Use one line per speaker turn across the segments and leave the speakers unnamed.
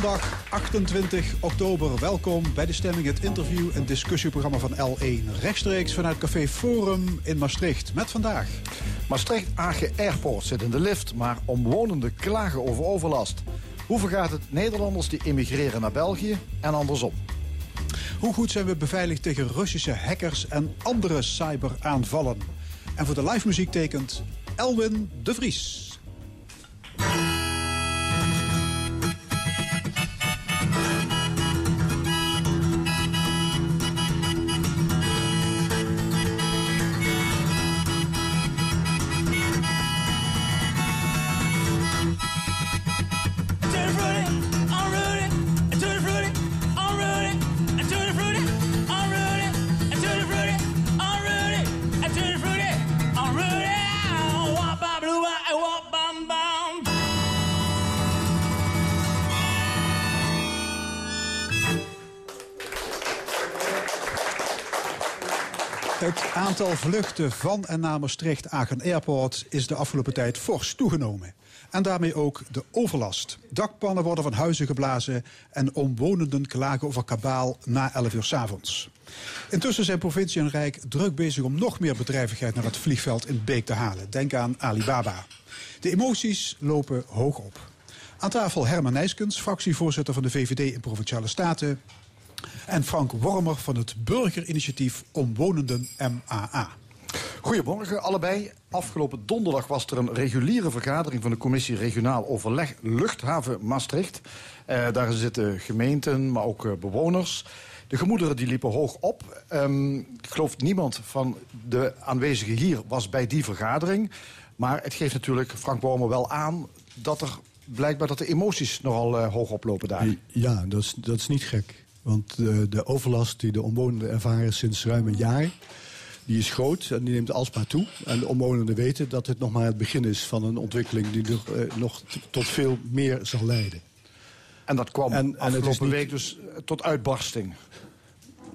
Zondag 28 oktober. Welkom bij de stemming, het interview- en discussieprogramma van L1. Rechtstreeks vanuit Café Forum in Maastricht. Met vandaag.
Maastricht-Agen Airport zit in de lift, maar omwonenden klagen over overlast. Hoe vergaat het Nederlanders die emigreren naar België en andersom?
Hoe goed zijn we beveiligd tegen Russische hackers en andere cyberaanvallen? En voor de live muziek tekent Elwin de Vries. Aantal vluchten van en naar Maastricht-Agen Airport is de afgelopen tijd fors toegenomen. En daarmee ook de overlast. Dakpannen worden van huizen geblazen en omwonenden klagen over kabaal na 11 uur 's avonds. Intussen zijn provincie en Rijk druk bezig om nog meer bedrijvigheid naar het vliegveld in Beek te halen. Denk aan Alibaba. De emoties lopen hoog op. Aan tafel Herman Nijskens, fractievoorzitter van de VVD in Provinciale Staten. En Frank Wormer van het burgerinitiatief Omwonenden MAA.
Goedemorgen allebei. Afgelopen donderdag was er een reguliere vergadering van de commissie Regionaal Overleg Luchthaven Maastricht. Eh, daar zitten gemeenten, maar ook eh, bewoners. De gemoederen die liepen hoog op. Ehm, ik geloof niemand van de aanwezigen hier was bij die vergadering. Maar het geeft natuurlijk Frank Wormer wel aan dat er blijkbaar dat de emoties nogal eh, hoog oplopen daar.
Ja, dat is, dat is niet gek. Want de, de overlast die de omwonenden ervaren sinds ruim een jaar... die is groot en die neemt alsmaar toe. En de omwonenden weten dat het nog maar het begin is van een ontwikkeling... die nog, eh, nog tot veel meer zal leiden.
En dat kwam
En- en
afgelopen
niet-
week dus eh, tot uitbarsting.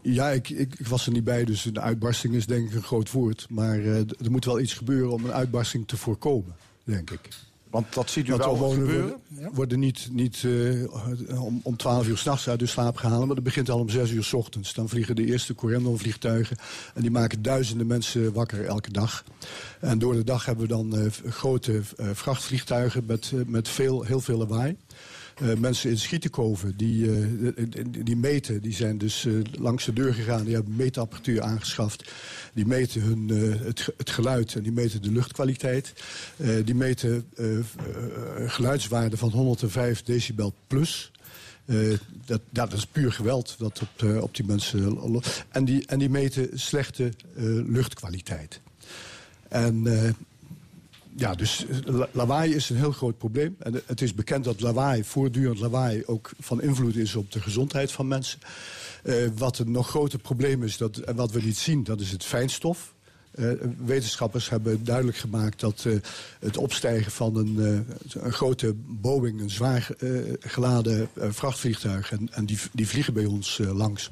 Ja, ik, ik, ik was er niet bij, dus een uitbarsting is denk ik een groot woord. Maar eh, er moet wel iets gebeuren om een uitbarsting te voorkomen, denk ik.
Want dat ziet u
de
wel
omwonenden
gebeuren.
worden, worden niet, niet eh, om, om 12 uur s'nachts uit de slaap gehaald, maar dat begint al om 6 uur s ochtends. Dan vliegen de eerste Corendon-vliegtuigen en die maken duizenden mensen wakker elke dag. En door de dag hebben we dan eh, grote eh, vrachtvliegtuigen met, met veel, heel veel lawaai. Eh, mensen in Schietenkoven, die, eh, die, die meten, die zijn dus eh, langs de deur gegaan. Die hebben meetapparatuur aangeschaft. Die meten hun, het, het geluid en die meten de luchtkwaliteit. Die meten geluidswaarden van 105 decibel plus. Dat, dat is puur geweld dat op, op die mensen. En die, en die meten slechte luchtkwaliteit. En ja, dus eh, la- lawaai is een heel groot probleem. En het is bekend dat lawaai, voortdurend lawaai, ook van invloed is op de gezondheid van mensen. Eh, wat een nog groter probleem is, dat, en wat we niet zien, dat is het fijnstof. Eh, wetenschappers hebben duidelijk gemaakt dat eh, het opstijgen van een, eh, een grote Boeing, een zwaar eh, geladen eh, vrachtvliegtuig, en, en die, die vliegen bij ons eh, langs,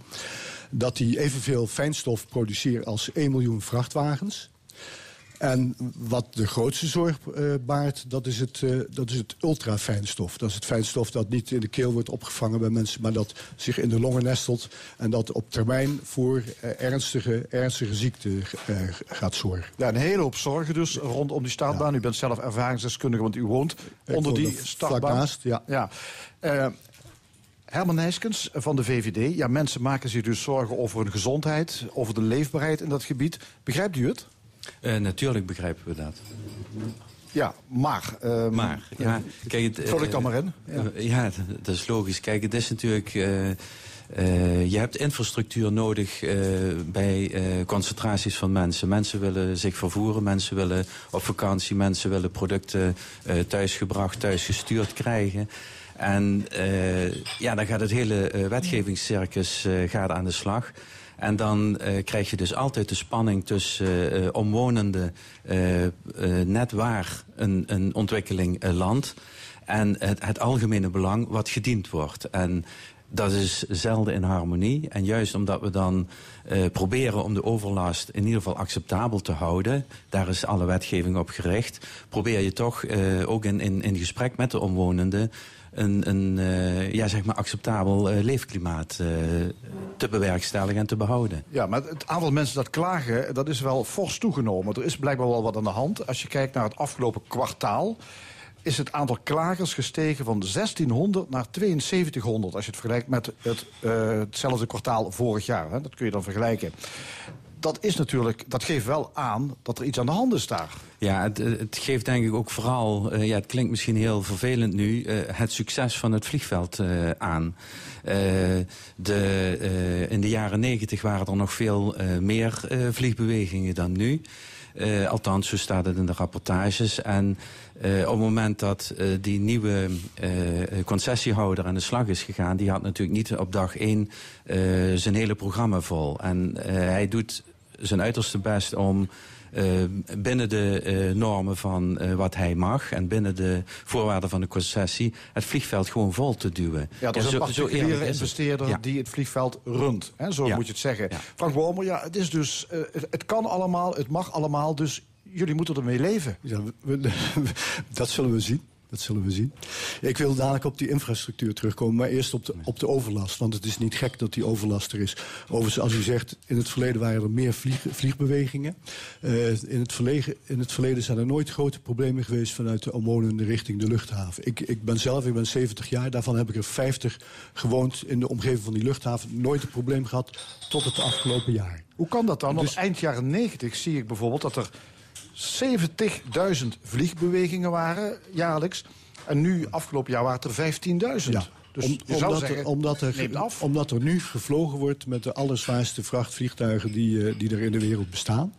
dat die evenveel fijnstof produceren als 1 miljoen vrachtwagens. En wat de grootste zorg eh, baart, dat is het, eh, dat is het ultrafijnstof. Dat is het fijnstof dat niet in de keel wordt opgevangen bij mensen, maar dat zich in de longen nestelt. En dat op termijn voor eh, ernstige, ernstige ziekte gaat zorgen.
Ja, een hele hoop zorgen dus rondom die startbaan. U bent zelf ervaringsdeskundige, want u woont
Ik
onder die startbaan.
naast, ja.
ja. Herman Nijskens van de VVD. Ja, mensen maken zich dus zorgen over hun gezondheid, over de leefbaarheid in dat gebied. Begrijpt u het?
Eh, natuurlijk begrijpen we dat.
Ja, maar... ehm,
Maar, ja, kijk... het,
Vul ik dan
eh,
maar in.
eh, Ja, dat is logisch. Kijk, het is natuurlijk... eh, eh, je hebt infrastructuur nodig eh, bij eh, concentraties van mensen. Mensen willen zich vervoeren, mensen willen op vakantie, mensen willen producten eh, thuisgebracht, thuisgestuurd krijgen. En eh, ja, dan gaat het hele eh, wetgevingscircus eh, gaat aan de slag. En dan eh, krijg je dus altijd de spanning tussen eh, omwonenden eh, net waar een, een ontwikkeling landt en het, het algemene belang wat gediend wordt. En dat is zelden in harmonie. En juist omdat we dan proberen om de overlast in ieder geval acceptabel te houden... daar is alle wetgeving op gericht... probeer je toch ook in, in, in gesprek met de omwonenden... een, een eh, ja, zeg maar acceptabel eh, leefklimaat eh, te bewerkstelligen en te behouden.
Ja, maar het aantal mensen dat klagen, dat is wel fors toegenomen. Er is blijkbaar wel wat aan de hand. Als je kijkt naar het afgelopen kwartaal... is het aantal klagers gestegen van 1600 naar 7200... als je het vergelijkt met het, hetzelfde kwartaal vorig jaar. Hè. Dat kun je dan vergelijken. Dat, is natuurlijk, dat geeft wel aan dat er iets aan de hand is daar.
Ja, het, het geeft denk ik ook vooral, eh, ja, het klinkt misschien heel vervelend nu, eh, het succes van het vliegveld eh, aan. Eh, de, eh, in de jaren negentig waren er nog veel eh, meer eh, vliegbewegingen dan nu. Eh, althans, zo staat het in de rapportages. En eh, op het moment dat eh, die nieuwe eh, concessiehouder aan de slag is gegaan... die had natuurlijk niet op dag één eh, zijn hele programma vol. En eh, hij doet zijn uiterste best om eh, binnen de eh, normen van eh, wat hij mag... en binnen de voorwaarden van de concessie... het vliegveld gewoon vol te duwen.
Ja, er is een particuliere investeerder
Ja.
die het vliegveld runt. Hè, zo
Ja.
moet je het zeggen.
Ja.
Frank Wormer, ja, het is dus, eh, het, het kan allemaal, het mag allemaal, dus jullie moeten ermee leven.
Ja, we- we- dat zullen we zien. Dat zullen we zien. Ik wil dadelijk op die infrastructuur terugkomen, maar eerst op de, op de overlast. Want het is niet gek dat die overlast er is. Overigens, als u zegt, in het verleden waren er meer vlieg, vliegbewegingen. Eh, in, het verleden, in het verleden zijn er nooit grote problemen geweest vanuit de omwonenden richting de luchthaven. Ik, ik ben zelf, ik ben 70 jaar, daarvan heb ik er 50 gewoond in de omgeving van die luchthaven. Nooit een probleem gehad tot het afgelopen jaar.
Hoe kan dat dan? Want
Dus-
eind jaren 90 zie ik bijvoorbeeld dat er 70.000 vliegbewegingen waren jaarlijks. En nu, afgelopen jaar, waren het er 15.000.
Ja.
Dus
Om-
je zou
omdat,
zeggen,
er, omdat, er, omdat er nu gevlogen wordt met de allerzwaarste vrachtvliegtuigen die, eh, die er in de wereld bestaan.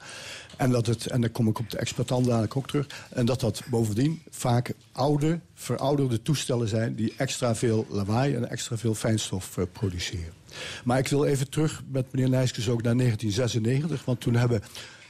En, dat het, en daar kom ik op de exploitant dadelijk ook terug. En dat dat bovendien vaak oude, verouderde toestellen zijn... die extra veel lawaai en extra veel fijnstof eh, produceren. Maar ik wil even terug met meneer Nijskes ook naar 1996. Want toen hebben,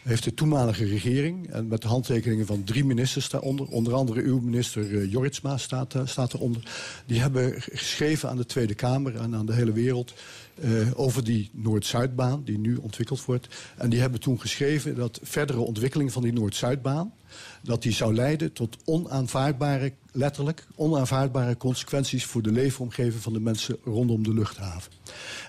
heeft de toenmalige regering... en met de handtekeningen van drie ministers daaronder... onder andere uw minister eh, Jorritsma staat, eh, staat eronder... die hebben geschreven aan de Tweede Kamer en aan de hele wereld... eh, over die Noord-Zuidbaan die nu ontwikkeld wordt. En die hebben toen geschreven dat verdere ontwikkeling van die Noord-Zuidbaan... dat die zou leiden tot onaanvaardbare, letterlijk, onaanvaardbare consequenties... voor de leefomgeving van de mensen rondom de luchthaven.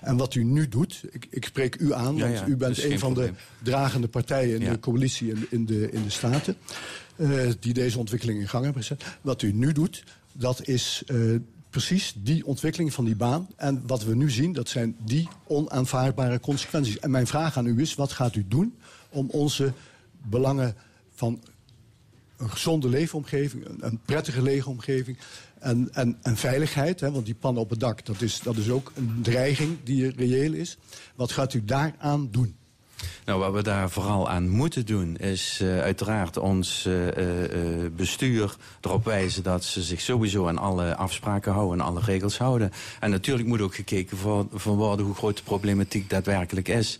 En wat u nu doet, ik, ik spreek u aan,
Ja,
want
ja,
u bent een van
probleem.
de dragende partijen in
Ja.
de coalitie in, in, de, in de Staten... eh, die deze ontwikkeling in gang hebben gezet. Wat u nu doet, dat is eh, precies die ontwikkeling van die baan. En wat we nu zien, dat zijn die onaanvaardbare consequenties. En mijn vraag aan u is, wat gaat u doen om onze belangen van een gezonde leefomgeving, een, prettige leefomgeving en, en, en veiligheid, hè, want die pannen op het dak, dat is, dat is ook een dreiging die reëel is. Wat gaat u daaraan doen?
Nou, wat we daar vooral aan moeten doen is eh, uiteraard ons eh, eh, bestuur erop wijzen dat ze zich sowieso aan alle afspraken houden en alle regels houden. En natuurlijk moet ook gekeken worden hoe groot de problematiek daadwerkelijk is.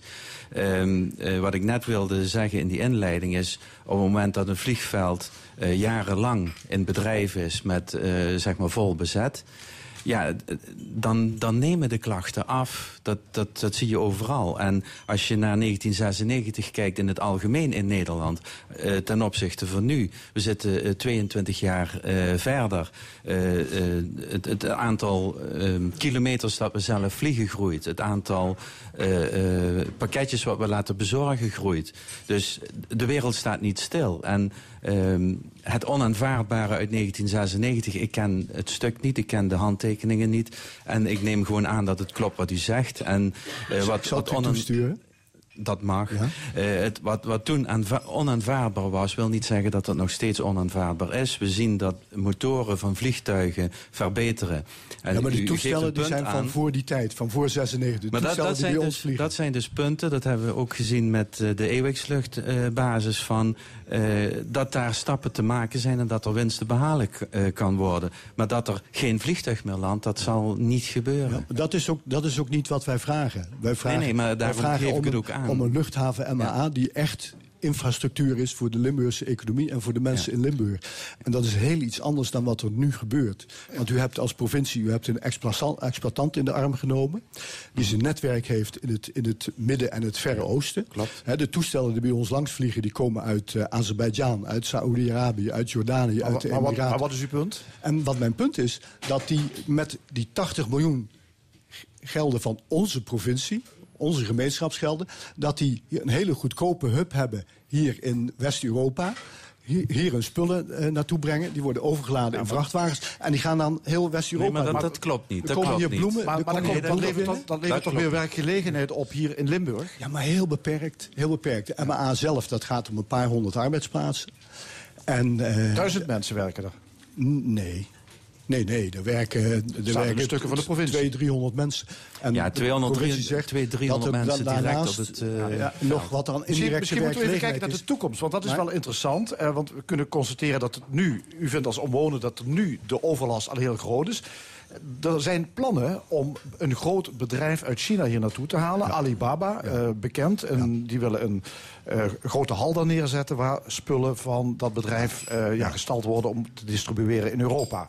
Ehm, eh, wat ik net wilde zeggen in die inleiding is, op het moment dat een vliegveld jarenlang in bedrijf is met zeg maar vol bezet. Ja, dan, dan nemen de klachten af. Dat, dat, dat zie je overal. En als je naar 1996 kijkt in het algemeen in Nederland... eh, ten opzichte van nu... we zitten eh, 22 jaar eh, verder. Eh, eh, het, het aantal eh, kilometers dat we zelf vliegen groeit. Het aantal pakketjes wat we laten bezorgen groeit. Dus de wereld staat niet stil. En ehm, het onaanvaardbare uit 1996... ik ken het stuk niet, ik ken de handtekeningen niet. En ik neem gewoon aan dat het klopt wat u zegt. En, eh, wat,
zal
wat onan-
toesturen.
Dat mag.
Ja.
Eh, het, wat, wat toen aanva- onaanvaardbaar was, wil niet zeggen dat het nog steeds onaanvaardbaar is. We zien dat motoren van vliegtuigen verbeteren. En
Ja, maar
geeft
toestellen die zijn van
aan.
voor die tijd, van voor 96. De
Maar dat,
toestellen
dat, zijn dus, dat zijn dus punten, dat hebben we ook gezien met eh, de eeuwigsluchtbasis van eh, dat daar stappen te maken zijn en dat er winst te behalen eh, kan worden. Maar dat er geen vliegtuig meer landt, dat zal niet gebeuren.
Ja, maar dat, is ook, dat is ook niet wat wij vragen. Wij vragen
nee, maar
wij
daarom
vragen
geef ik
om
het ook aan.
Om een luchthaven MAA die echt infrastructuur is voor de Limburgse economie en voor de mensen in Limburg. En dat is heel iets anders dan wat er nu gebeurt. Want u hebt als provincie u hebt een exploitant- in de arm genomen, die zijn netwerk heeft in het, in het midden en het verre oosten.
klopt.
De toestellen die bij ons langs vliegen, die komen uit eh, Azerbeidzjan, uit Saoedi-Arabië, uit Jordanië,
Maar,
uit de
maar wat,
Emiraten.
maar wat is uw punt?
En wat mijn punt is, dat die met die 80 miljoen gelden van onze provincie, onze gemeenschapsgelden, dat die een hele goedkope hub hebben hier in West-Europa. Hier, hier hun spullen eh, naartoe brengen. Die worden overgeladen in vrachtwagens. En die gaan dan heel
Nee,
West-Europa.
maar dat, dat klopt niet.
Er
Dat
komen
klopt
hier
niet.
bloemen.
Maar, maar dan,
komen
komt-
hier
dan
bloemen
levert dat, levert
Dat
toch weer
klopt.
werkgelegenheid op hier in Limburg?
Ja, maar heel beperkt. Heel beperkt. De MA zelf, dat gaat om een paar honderd arbeidsplaatsen. En, eh,
Duizend mensen werken er.
Nee. Nee, nee, er werken, er
de
werken
stukken van de provincie.
200, 300 mensen. En
Ja,
de
200,
provincie zegt
200, 300
dat er
mensen
da-
direct
daarnaast,
op het, eh,
ja, nog wat aan
Misschien,
indirecte
misschien moeten we even kijken naar de toekomst. Want dat is
Maar-
wel interessant. eh, want we kunnen constateren dat het nu, u vindt als omwoner dat er nu de overlast al heel groot is. Er zijn plannen om een groot bedrijf uit China hier naartoe te halen. Alibaba, eh, bekend. En die willen een eh, grote hal daar neerzetten... waar spullen van dat bedrijf eh, ja, gestald worden om te distribueren in Europa.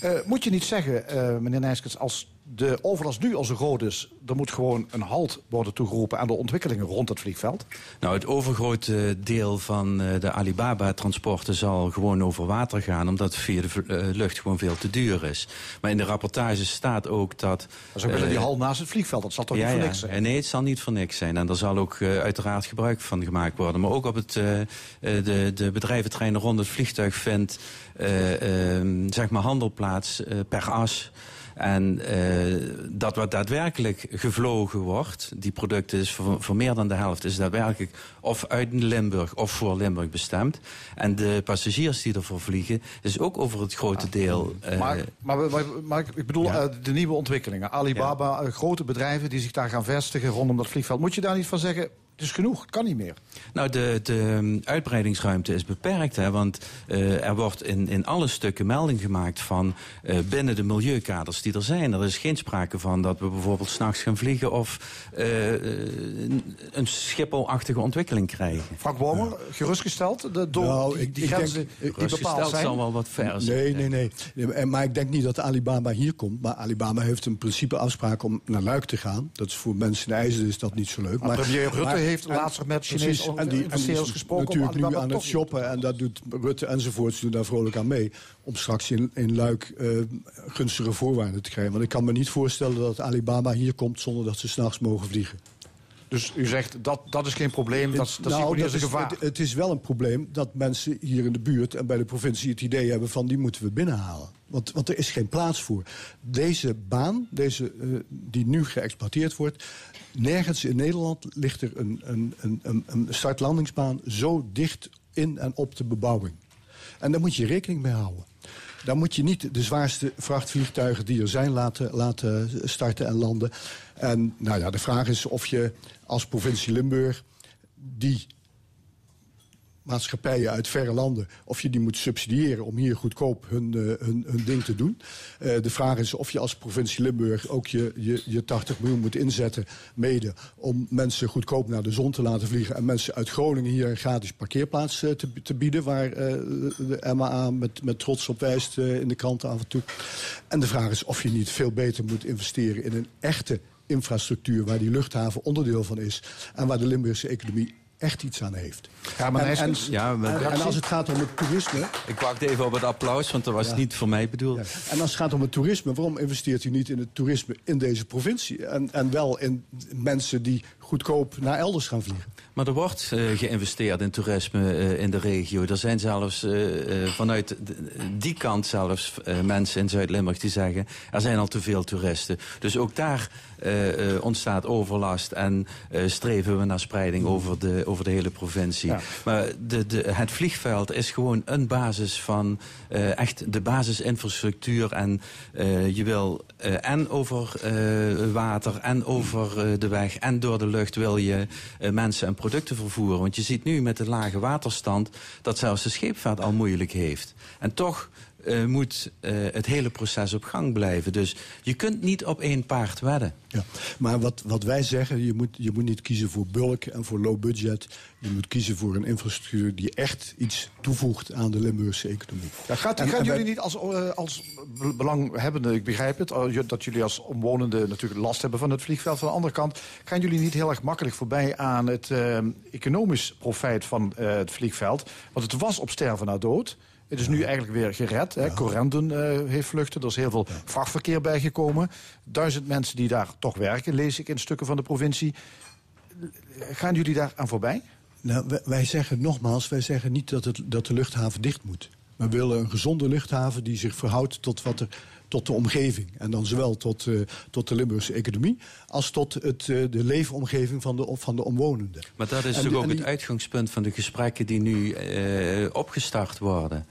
Eh, moet je niet zeggen, eh, meneer Nijskens, als de overlast nu al zo groot is... er moet gewoon een halt worden toegeroepen aan de ontwikkelingen rond het vliegveld?
Nou, het overgrote deel van eh, de Alibaba-transporten zal gewoon over water gaan... omdat via de eh, lucht gewoon veel te duur is. Maar in de rapportage staat ook dat...
Ze willen
eh,
die hal naast het vliegveld, dat zal toch
ja,
niet voor niks zijn?
Nee, het zal niet voor niks zijn. En daar zal ook uiteraard gebruik van gemaakt worden. Maar ook op het, de, de bedrijventreinen rond het vliegtuig vindt... eh, ehm, zeg maar handelplaats per as... En eh, dat wat daadwerkelijk gevlogen wordt, die producten is voor, voor meer dan de helft, is daadwerkelijk of uit Limburg of voor Limburg bestemd. En de passagiers die ervoor vliegen, is ook over het grote deel. eh,
Maar, maar, maar, maar ik bedoel
Ja.
eh, de nieuwe ontwikkelingen. Alibaba, grote bedrijven die zich daar gaan vestigen rondom dat vliegveld. Moet je daar niet van zeggen, het is genoeg, het kan niet meer.
Nou, de, de um, uitbreidingsruimte is beperkt. Hè, want eh, er wordt in, in alle stukken melding gemaakt van eh, binnen de milieukaders die er zijn. Er is geen sprake van dat we bijvoorbeeld s'nachts gaan vliegen of eh, een Schiphol-achtige ontwikkeling krijgen.
Frank Bomer, gerustgesteld de, door
Nou,
die,
ik-
die
ik
grenzen die bepaald zijn?
zal wel wat ver zijn.
Nee, nee, nee, Maar ik denk niet dat Alibaba hier komt. Maar Alibaba heeft een principe afspraak om naar Luik te gaan. Dat is voor mensen in IJzer is dat niet zo leuk.
Maar premier Rutte
maar-
heeft
en-
laatst met
en die- en die is
gesproken om
Natuurlijk nu aan het shoppen. En dat doet Rutte enzovoorts doen daar vrolijk aan mee. Om straks in, in Luik eh, gunstige voorwaarden te krijgen. Want ik kan me niet voorstellen dat Alibaba hier komt zonder dat ze s'nachts mogen vliegen.
Dus u zegt, dat, dat is geen probleem, dat, dat
Nou,
is
dat
een gevaar.
Het, het is wel een probleem dat mensen hier in de buurt en bij de provincie het idee hebben van die moeten we binnenhalen. Want, want er is geen plaats voor. Deze baan, deze, eh, die nu geëxploiteerd wordt, nergens in Nederland ligt er een, een, een, een, start-landingsbaan zo dicht in en op de bebouwing. En daar moet je rekening mee houden. Dan moet je niet de zwaarste vrachtvliegtuigen die er zijn laten, laten starten en landen. En nou ja, de vraag is of je als provincie Limburg die maatschappijen uit verre landen, of je die moet subsidiëren om hier goedkoop hun, eh, hun, hun ding te doen. Eh, de vraag is of je als provincie Limburg ook je, je, je 80 miljoen moet inzetten, mede, om mensen goedkoop naar de zon te laten vliegen en mensen uit Groningen hier een gratis parkeerplaats eh, te, te bieden, waar de MAA met, met trots op wijst in de kranten af en toe. En de vraag is of je niet veel beter moet investeren in een echte infrastructuur waar die luchthaven onderdeel van is en waar de Limburgse economie echt iets aan heeft.
Ja, maar
En- en-
Ja, maar-
en, en als het gaat om het toerisme.
Ik wacht even op het applaus, want dat was
Ja.
niet voor mij bedoeld.
Ja. En als het gaat om het toerisme, waarom investeert u niet in het toerisme in deze provincie? En, en wel in mensen die goedkoop naar elders gaan vliegen.
Maar er wordt eh, geïnvesteerd in toerisme eh, in de regio. Er zijn zelfs eh, vanuit die kant zelfs mensen in Zuid-Limburg die zeggen... er zijn al te veel toeristen. Dus ook daar ontstaat overlast en streven we naar spreiding over de, over de hele provincie.
Ja.
Maar de, de, het vliegveld is gewoon een basis van echt de basisinfrastructuur. En je wil en over water en over de weg en door de lucht wil je mensen en producten vervoeren. Want je ziet nu met de lage waterstand dat zelfs de scheepvaart al moeilijk heeft. En toch eh, moet eh, het hele proces op gang blijven. Dus je kunt niet op één paard wedden.
Ja, maar wat, wat wij zeggen, je moet, je moet niet kiezen voor bulk en voor low budget. Je moet kiezen voor een infrastructuur die echt iets toevoegt aan de Limburgse economie.
Ja, gaat,
En-
gaan
en wij-
jullie niet als, eh, als be- belanghebbende, ik begrijp het, je- dat jullie als omwonenden natuurlijk last hebben van het vliegveld. Van de andere kant, gaan jullie niet heel erg makkelijk voorbij aan het economisch profijt van eh, het vliegveld? Want het was op sterven na dood. Het is nu eigenlijk weer gered. Hè. Eh, heeft vluchten. Er is heel veel vrachtverkeer bijgekomen. Duizend mensen die daar toch werken, lees ik in stukken van de provincie. Gaan jullie daar aan voorbij?
Nou, wij, wij zeggen nogmaals, wij zeggen niet dat, het, dat de luchthaven dicht moet. We willen een gezonde luchthaven die zich verhoudt tot, wat er, tot de omgeving. En dan zowel tot, eh, tot de Limburgse economie als tot het, eh, de leefomgeving van de, van de omwonenden.
Maar dat is
En die-
ook het uitgangspunt van de gesprekken die nu eh, opgestart worden.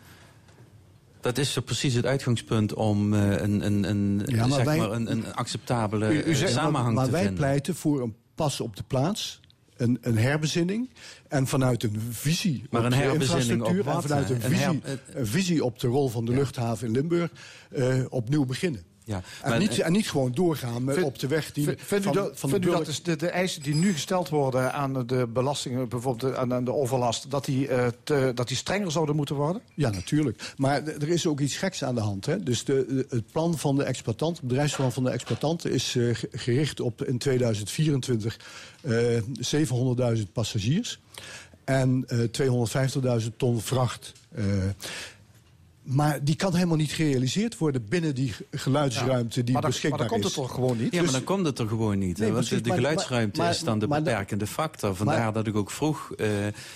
Dat is zo precies het uitgangspunt om eh, een, een, een,
Ja, maar
zeg
wij-
maar een, een acceptabele
U- u
eh,
zegt-
samenhang
maar
te
wij
vinden.
pleiten voor een pas op de plaats. Een, een herbezinning. En vanuit een visie
Maar
op
een
de infrastructuur.
op wat,
en vanuit een visie, een visie op de rol van de luchthaven in Limburg. eh, opnieuw beginnen.
Ja,
En,
maar-
niet, en niet gewoon doorgaan
Vind-
op de weg die
Vind- Vindt u
van,
dat,
van de
u dat is de, de eisen die nu gesteld worden aan de belastingen, bijvoorbeeld aan, aan de overlast, dat die, eh, te- dat die strenger zouden moeten worden?
Ja, natuurlijk. Maar er is ook iets geks aan de hand. Hè? Dus de, de- het plan van de exploitant, het bedrijfsplan van de exploitant... is eh, ge- gericht op in 2024 eh 700.000 passagiers... en eh 250.000 ton vracht. Maar die kan helemaal niet gerealiseerd worden binnen die ge- geluidsruimte die
maar, dan, maar
beschikbaar
dan komt
is.
het toch gewoon niet?
Ja, maar
Dus-
dan komt het er gewoon niet.
Nee,
want
precies,
de, de
maar-
geluidsruimte
maar-
is dan de
maar-
beperkende factor. Vandaar
maar-
dat ik ook vroeg eh,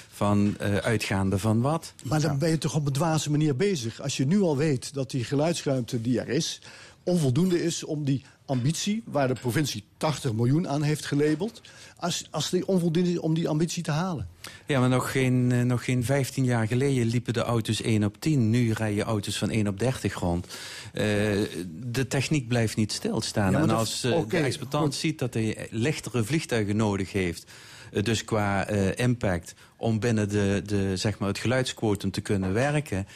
van eh, uitgaande van wat.
Maar dan ben je toch op een dwaze manier bezig. Als je nu al weet dat die geluidsruimte die er is... onvoldoende is om die ambitie... waar de provincie 80 miljoen aan heeft gelabeld... als, als die onvoldoende is om die ambitie te halen.
Ja, maar nog geen, eh, nog geen 15 jaar geleden liepen de auto's 1 op 10. Nu rijden auto's van 1 op 30 rond. Eh, de techniek blijft niet stilstaan.
Ja,
en
dat-
als eh, de exploitant ziet dat hij lichtere vliegtuigen nodig heeft... dus qua impact om binnen de, de, zeg maar het geluidsquotum te kunnen werken...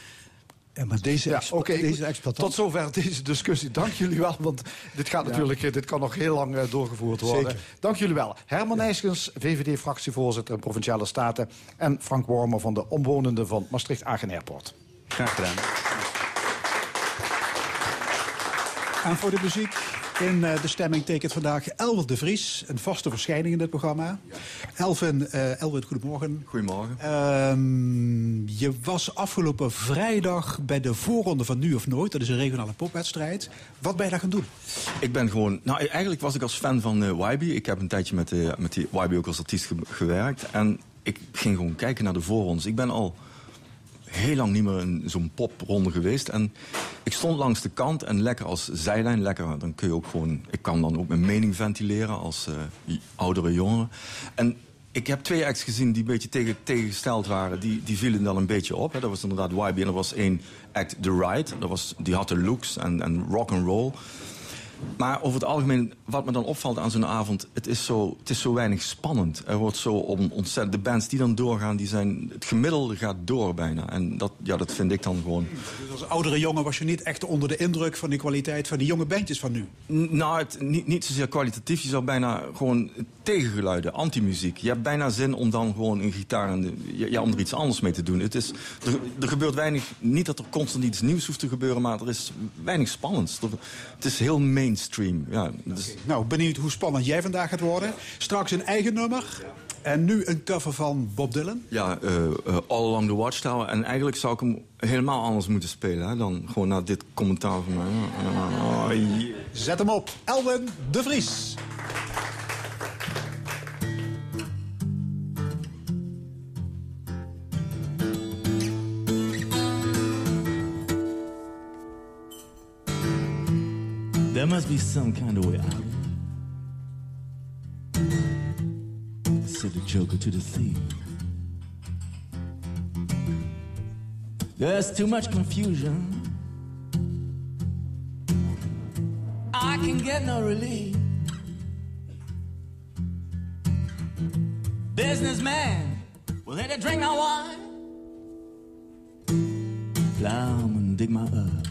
Ja, maar deze,
Ja,
deze exploitant...
Tot zover deze discussie. Dank jullie wel, want dit gaat natuurlijk, eh, dit kan nog heel lang eh, doorgevoerd worden.
Zeker.
Dank jullie wel. Herman Nijskens, VVD-fractievoorzitter in Provinciale Staten. En Frank Wormer van de omwonenden van Maastricht-Agen Airport.
Graag gedaan.
En voor de muziek in eh, de stemming tekent vandaag Elwin de Vries. Een vaste verschijning in dit programma. Elvin, eh Elwin, goedemorgen.
Goedemorgen.
Ehm, je was afgelopen vrijdag bij de voorronde van Nu of Nooit. Dat is een regionale popwedstrijd. Wat ben je daar gaan doen?
Ik ben gewoon... Nou, eigenlijk was ik als fan van eh YB. Ik heb een tijdje met, eh, met die YB ook als artiest ge- gewerkt. En ik ging gewoon kijken naar de voorrondes. Ik ben al heel lang niet meer in zo'n popronde geweest. En ik stond langs de kant en lekker als zijlijn. Lekker, dan kun je ook gewoon... Ik kan dan ook mijn mening ventileren als eh, oudere jongeren. En ik heb twee acts gezien die een beetje tegen, tegengesteld waren. Die, die vielen dan een beetje op. Hè. Dat was inderdaad YB en er was één act, The Ride. Dat was, die had de looks en, en rock and roll. Maar over het algemeen, wat me dan opvalt aan zo'n avond... Het is, zo, het is zo weinig spannend. Er wordt zo om, ontzettend... De bands die dan doorgaan, die zijn... Het gemiddelde gaat door bijna. En dat, ja, dat vind ik dan gewoon...
Dus als oudere jongen was je niet echt onder de indruk van de kwaliteit van die jonge bandjes van nu.
N- Nou, het, niet, niet zozeer kwalitatief. Je zou bijna gewoon tegengeluiden, antimuziek. Je hebt bijna zin om dan gewoon een gitaar en de- ja, om er iets anders mee te doen. Het is, er, er gebeurt weinig. Niet dat er constant iets nieuws hoeft te gebeuren, maar er is weinig spannends. Er- het is heel mainstream. Ja,
Nou, benieuwd hoe spannend jij vandaag gaat worden. Straks een eigen nummer. En nu een cover van Bob Dylan.
ja eh, eh, All Along the Watchtower. En eigenlijk zou ik hem helemaal anders moeten spelen hè, dan gewoon naar dit commentaar van mij. Oh, yeah.
Zet hem op. Elwin de Vries.
There must be some kind of way out. Said the joker to the thief. There's too much confusion. I can get no relief. Businessman, will they drink my wine? Plowman, dig my earth.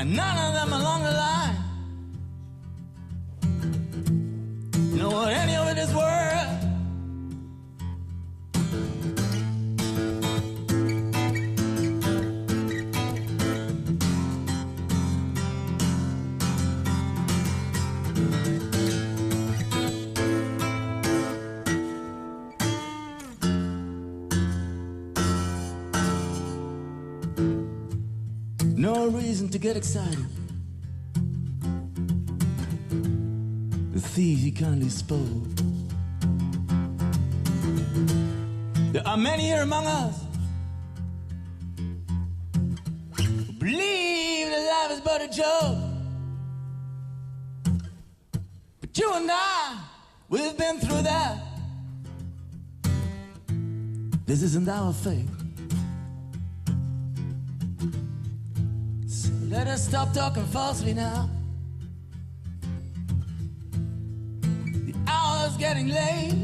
And
and none of them along the line To get excited. The thieves he kindly spoke. There are many here among us who believe that life is but a joke. But you and I, we've been through that. This isn't our fate. Let us stop talking falsely now. The hour's getting late.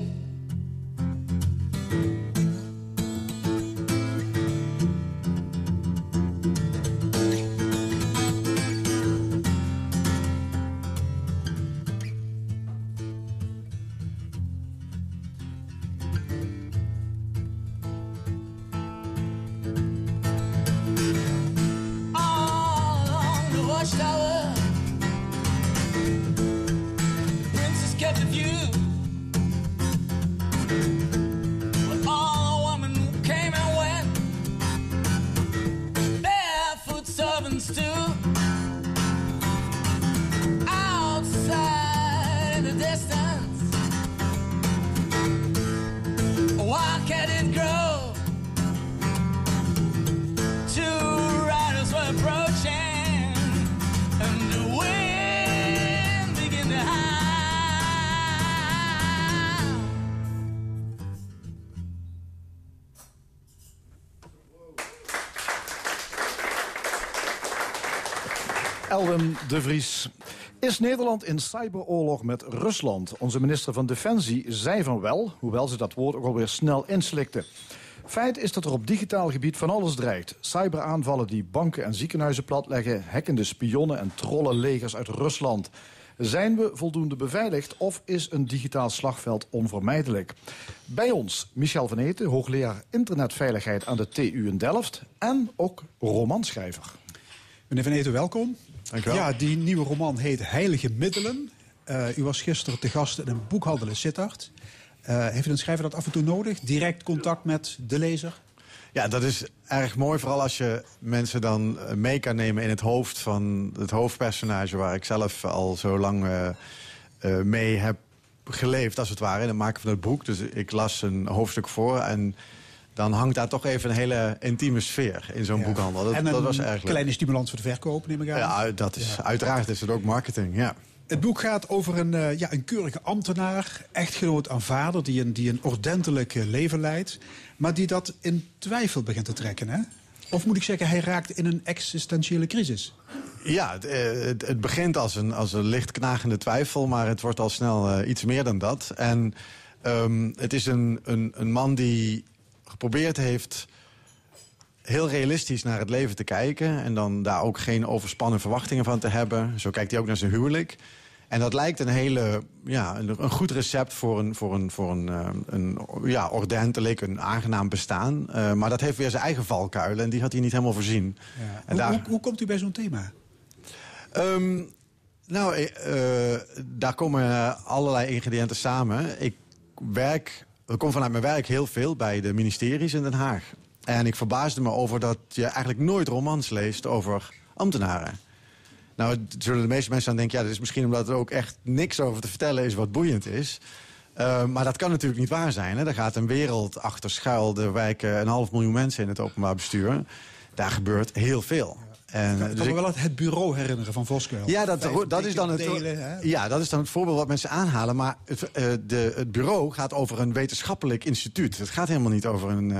De Vries. Is Nederland in cyberoorlog met Rusland? Onze minister van Defensie zei van wel, hoewel ze dat woord ook alweer snel inslikte. Feit is dat er op digitaal gebied van alles dreigt. Cyberaanvallen die banken en ziekenhuizen platleggen, hackende spionnen en trollenlegers uit Rusland. Zijn we voldoende beveiligd of is een digitaal slagveld onvermijdelijk? Bij ons Michel van Eten, hoogleraar internetveiligheid aan de TU in Delft en ook romanschrijver.
Meneer Van Eten, welkom. Ja, die nieuwe roman heet Heilige Middelen. Eh, u was gisteren te gast in een boekhandel in Sittard. Eh, heeft een schrijver dat af en toe nodig? Direct contact met de lezer?
Ja, dat is erg mooi. Vooral als je mensen dan eh, mee kan nemen in het hoofd van het hoofdpersonage... waar ik zelf al zo lang mee heb geleefd, als het ware. In het maken van het boek. Dus ik las een hoofdstuk voor en... Dan hangt daar toch even een hele intieme sfeer in zo'n
Ja.
boekhandel. Dat,
en een
dat was leuk.
kleine stimulans voor de verkoop, neem ik aan.
Ja, dat is, uiteraard is het ook marketing, ja.
Het boek gaat over een, eh, ja, een keurige ambtenaar, echtgenoot aan vader... die een, die een ordentelijk eh, leven leidt, maar die dat in twijfel begint te trekken. Hè? Of moet ik zeggen, hij raakt in een existentiële crisis.
Ja, het, eh, het, het begint als een, als een licht knagende twijfel, maar het wordt al snel iets meer dan dat. En ehm, het is een, een, een man die geprobeerd heeft heel realistisch naar het leven te kijken... en dan daar ook geen overspannen verwachtingen van te hebben. Zo kijkt hij ook naar zijn huwelijk. En dat lijkt een hele, ja, een, goed recept voor een, voor een, voor een, eh, een ja, ordentelijk, een aangenaam bestaan. Eh, maar dat heeft weer zijn eigen valkuilen en die had hij niet helemaal voorzien. En
Hoe,
daar-
hoe, hoe komt u bij zo'n thema?
Ehm, nou, eh, daar komen allerlei ingrediënten samen. Ik werk, ik kom vanuit mijn werk heel veel bij de ministeries in Den Haag. En ik verbaasde me over dat je eigenlijk nooit romans leest over ambtenaren. Nou, zullen de meeste mensen aan denken... ja, dat is misschien omdat er ook echt niks over te vertellen is wat boeiend is. Eh, maar dat kan natuurlijk niet waar zijn. Hè? Gaat een wereld achter schuil. Er wijken een half miljoen mensen in het openbaar bestuur. Daar gebeurt heel veel. En,
Ik
eh,
kan
dus
me wel het, het bureau herinneren van Voskuil.
ja, dat,
Vijf
dat, is dan het,
delen,
ja, dat is dan het voorbeeld wat mensen aanhalen. Maar het, eh, de, het bureau gaat over een wetenschappelijk instituut. Het gaat helemaal niet over een,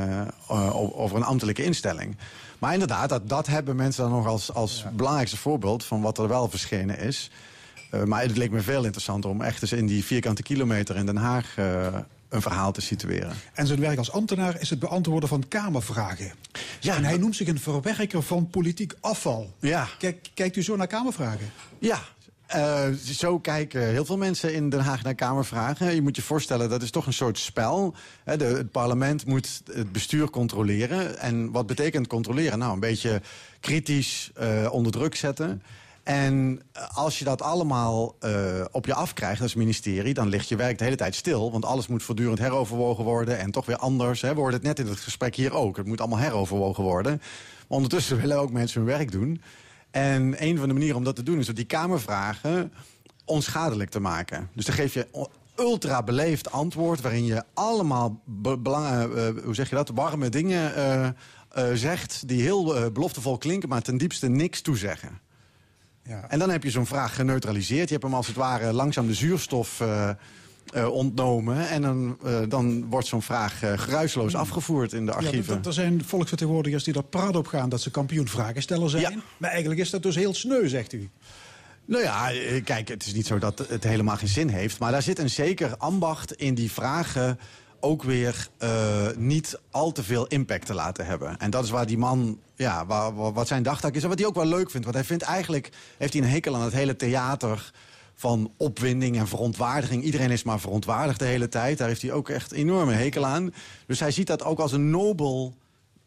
eh, over een ambtelijke instelling. Maar inderdaad, dat, dat hebben mensen dan nog als, als belangrijkste voorbeeld... van wat er wel verschenen is. Eh, maar het leek me veel interessanter om echt eens in die vierkante kilometer in Den Haag... een verhaal te situeren.
En zijn werk als ambtenaar is het beantwoorden van Kamervragen.
Ja.
En hij noemt zich een verwerker van politiek afval.
Ja.
Kijk, kijkt u zo naar Kamervragen?
Ja, eh, zo kijken heel veel mensen in Den Haag naar Kamervragen. Je moet je voorstellen, dat is toch een soort spel. De, het parlement moet het bestuur controleren. En wat betekent controleren? Nou, een beetje kritisch eh, onder druk zetten. En eh, als je dat allemaal eh, op je afkrijgt als ministerie... dan ligt je werk de hele tijd stil. Want alles moet voortdurend heroverwogen worden. En toch weer anders. Hè. We hoorden het net in het gesprek hier ook. Het moet allemaal heroverwogen worden. Maar ondertussen willen ook mensen hun werk doen. En een van de manieren om dat te doen is door die Kamervragen onschadelijk te maken. Dus dan geef je ultra beleefd antwoord waarin je allemaal be- eh, hoe zeg je dat, warme dingen zegt die heel beloftevol klinken, maar ten diepste niks toezeggen.
Ja.
En dan heb je zo'n vraag geneutraliseerd. Je hebt hem als het ware langzaam de zuurstof eh, eh, ontnomen. En dan, eh, dan wordt zo'n vraag geruisloos afgevoerd in de.
Ja,
archieven.
d- er zijn volksvertegenwoordigers die er praat op gaan dat ze kampioen vragensteller zijn.
Ja.
Maar eigenlijk is dat dus heel sneu, zegt u.
Nou ja, kijk, het is niet zo dat het helemaal geen zin heeft. Maar daar zit een zeker ambacht in die vragen ook weer eh, niet al te veel impact te laten hebben. En dat is waar die man, ja, waar, wat zijn dagtaak is. En wat hij ook wel leuk vindt. Want hij vindt eigenlijk, heeft hij een hekel aan het hele theater van opwinding en verontwaardiging. Iedereen is maar verontwaardigd de hele tijd. Daar heeft hij ook echt enorme hekel aan. Dus hij ziet dat ook als een nobel,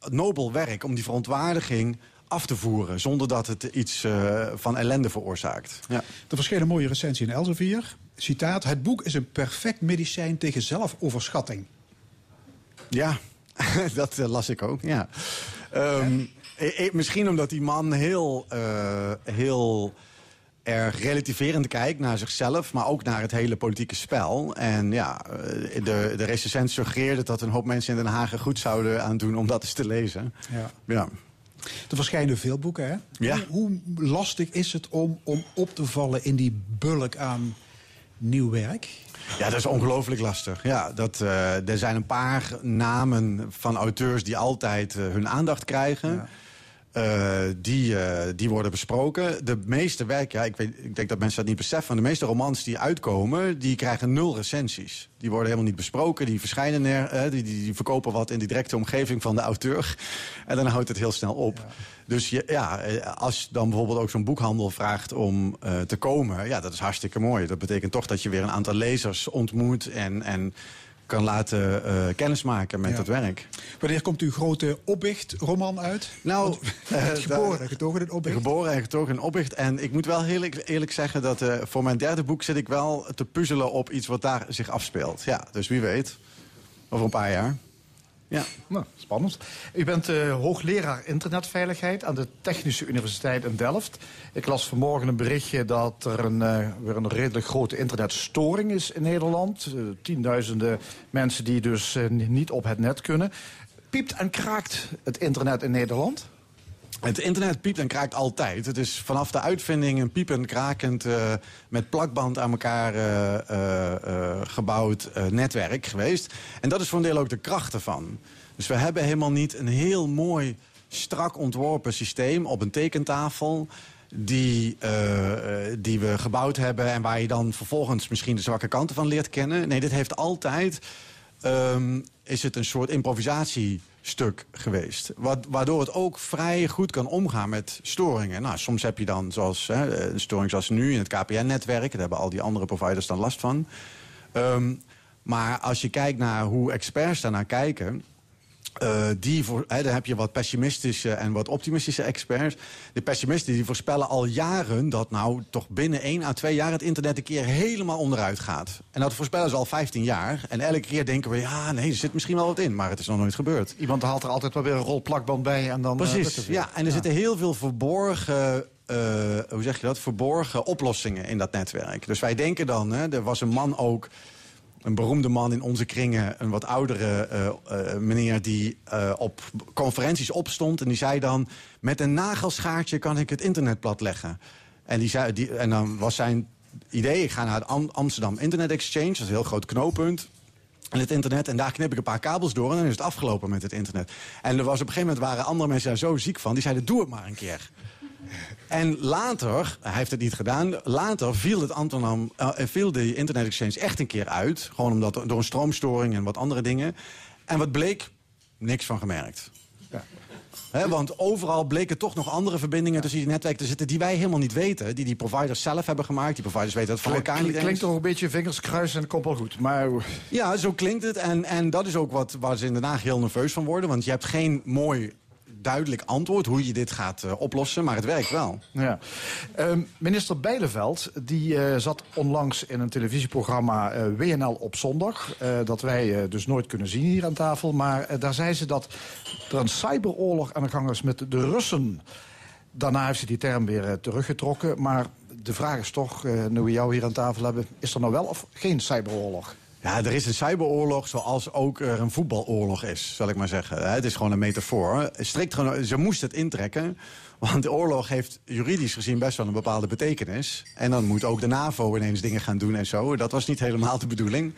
nobel werk om die verontwaardiging af te voeren... zonder dat het iets eh, van ellende veroorzaakt. Ja.
Er verscheen een mooie recensie in Elsevier. Citaat, het boek is een perfect medicijn tegen zelfoverschatting.
Ja, dat eh, las ik ook, ja. Ehm, eh, eh, misschien omdat die man heel, heel erg relativerend kijkt naar zichzelf... maar ook naar het hele politieke spel. En ja, de, de recensent suggereerde dat een hoop mensen in Den Haag er goed zouden aan doen... om dat eens te lezen.
Ja.
Ja.
Er verschijnen veel boeken, hè?
Ja.
Hoe, hoe lastig is het om, om op te vallen in die bulk aan nieuw werk?
Ja, dat is ongelooflijk lastig. Ja, dat, eh, er zijn een paar namen van auteurs die altijd eh, hun aandacht krijgen.
Ja.
Eh, die, eh, die worden besproken. De meeste werken, ja, ik, weet, ik denk dat mensen dat niet beseffen... de meeste romans die uitkomen, die krijgen nul recensies. Die worden helemaal niet besproken, die verschijnen er... eh, die, die, verkopen wat in de directe omgeving van de auteur. En dan houdt het heel snel op. Dus je, ja, als dan bijvoorbeeld ook zo'n boekhandel vraagt om te komen... ja, dat is hartstikke mooi. Dat betekent toch dat je weer een aantal lezers ontmoet... en, en kan laten eh kennismaken met
Ja.
het werk.
Wanneer komt uw grote Opbicht-roman uit?
Nou,
Want u bent geboren en getogen in Opbicht.
Geboren en getogen in Oppicht. En ik moet wel heel eerlijk, eerlijk zeggen dat eh, voor mijn derde boek zit ik wel te puzzelen op iets wat daar zich afspeelt. Ja, dus wie weet. Over een paar jaar. Ja.
Nou, spannend. U bent eh, hoogleraar internetveiligheid aan de Technische Universiteit in Delft. Ik las vanmorgen een berichtje dat er een, eh, weer een redelijk grote internetstoring is in Nederland. Eh, tienduizenden mensen die dus niet op het net kunnen. Piept en kraakt het internet in Nederland?
Het internet piept en kraakt altijd. Het is vanaf de uitvinding een piepend, krakend, eh, met plakband aan elkaar eh, eh, gebouwd netwerk geweest. En dat is voor een deel ook de kracht ervan. Dus we hebben helemaal niet een heel mooi, strak ontworpen systeem op een tekentafel... Die, die we gebouwd hebben en waar je dan vervolgens misschien de zwakke kanten van leert kennen. Nee, dit heeft altijd ehm, is het een soort improvisatiestuk geweest. Waardoor het ook vrij goed kan omgaan met storingen. Nou, soms heb je dan zoals, hè, een storing zoals nu in het KPN-netwerk. Daar hebben al die andere providers dan last van. Ehm, maar als je kijkt naar hoe experts daarnaar kijken... Eh, die voor, dan heb je wat pessimistische en wat optimistische experts. De pessimisten die voorspellen al jaren dat nou toch binnen 1 à 2 jaar het internet een keer helemaal onderuit gaat. En dat voorspellen ze al 15 jaar. En elke keer denken we, ja nee, er zit misschien wel wat in, maar het is nog nooit gebeurd.
Iemand haalt er altijd wel weer een rol plakband bij en dan... eh,
Precies, ja. En er zitten heel veel verborgen, eh, hoe zeg je dat, verborgen oplossingen in dat netwerk. Dus wij denken dan, hè, er was een man ook, een beroemde man in onze kringen, een wat oudere eh, eh, meneer die eh, op conferenties opstond. En die zei dan, met een nagelschaartje kan ik het internet platleggen. En, die zei, die, en dan was zijn idee, ik ga naar het Am- Amsterdam Internet Exchange, dat is een heel groot knooppunt. En het internet, en daar knip ik een paar kabels door... en dan is het afgelopen met het internet. En er was op een gegeven moment waren andere mensen daar zo ziek van... die zeiden, doe het maar een keer. En later, hij heeft het niet gedaan... later viel, het Amsterdam, eh, viel de Internet Exchange echt een keer uit. Gewoon omdat, door een stroomstoring en wat andere dingen. En wat bleek? Niks van gemerkt. Hè, want overal bleken toch nog andere verbindingen tussen die netwerken te zitten... die wij helemaal niet weten. Die die providers zelf hebben gemaakt. Die providers weten dat van elkaar niet
Klinkt
eens.
toch een beetje vingers kruisen en wel goed. Maar
Ja, zo klinkt het. En, en dat is ook wat, waar ze in Den Haag heel nerveus van worden. Want je hebt geen mooi, duidelijk antwoord hoe je dit gaat eh, oplossen. Maar het werkt wel.
Ja. Ehm, minister Bijleveld die, eh, zat onlangs in een televisieprogramma eh, WNL op zondag. dat wij dus nooit kunnen zien hier aan tafel. Maar daar zei ze dat er een cyberoorlog aan de gang is met de Russen. Daarna heeft ze die term weer teruggetrokken. Maar de vraag is toch, nu we jou hier aan tafel hebben... is er nou wel of geen cyberoorlog?
Ja, er is een cyberoorlog zoals ook er een voetbaloorlog is, zal ik maar zeggen. Het is gewoon een metafoor. Strikt geno- ze moest het intrekken. Want de oorlog heeft juridisch gezien best wel een bepaalde betekenis. En dan moet ook de NAVO ineens dingen gaan doen en zo. Dat was niet helemaal de bedoeling.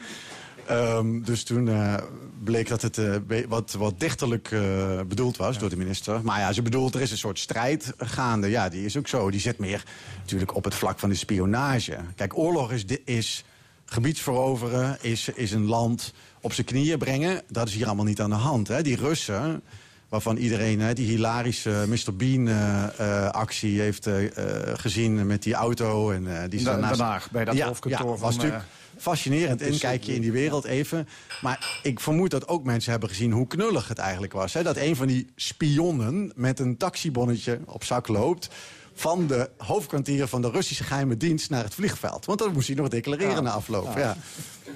Ehm, dus toen eh, bleek dat het eh, wat, wat dichterlijk eh, bedoeld was door de minister. Maar ja, ze bedoelt, er is een soort strijd gaande. Ja, die is ook zo. Die zit meer natuurlijk op het vlak van de spionage. Kijk, oorlog is, is gebied veroveren, is, is een land op zijn knieën brengen. Dat is hier allemaal niet aan de hand. Hè. Die Russen, waarvan iedereen hè, die hilarische Mr. Bean-actie heeft eh, eh, gezien met die auto. En, eh, die daarnaast-
Den Haag, bij dat hoofdkantoor
ja,
van,
was natuurlijk
eh,
fascinerend
is-
inkijkje in die wereld even. Maar ik vermoed dat ook mensen hebben gezien hoe knullig het eigenlijk was. Hè? Dat een van die spionnen met een taxibonnetje op zak loopt van de hoofdkwartier van de Russische geheime dienst naar het vliegveld. Want dat moest hij nog declareren na afloop. Ja.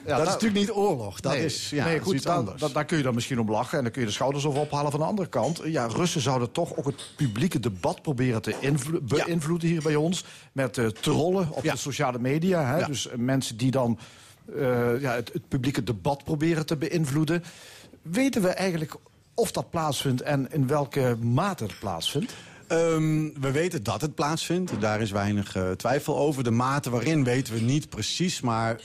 dat is natuurlijk niet oorlog. Dat
nee,
is, ja,
nee,
dat is
goed,
iets anders.
daar- daar kun je dan misschien om lachen en dan kun je de schouders over ophalen. Van de andere kant, ja, Russen zouden toch ook het publieke debat proberen te beïnvloeden hier bij ons. Met eh, trollen op
Ja.
de sociale media. Hè? Dus eh, mensen die dan eh, ja, het, het publieke debat proberen te beïnvloeden. Weten we eigenlijk of dat plaatsvindt en in welke mate het plaatsvindt?
Ehm, we weten dat het plaatsvindt. Daar is weinig eh, twijfel over. De mate waarin weten we niet precies. Maar d-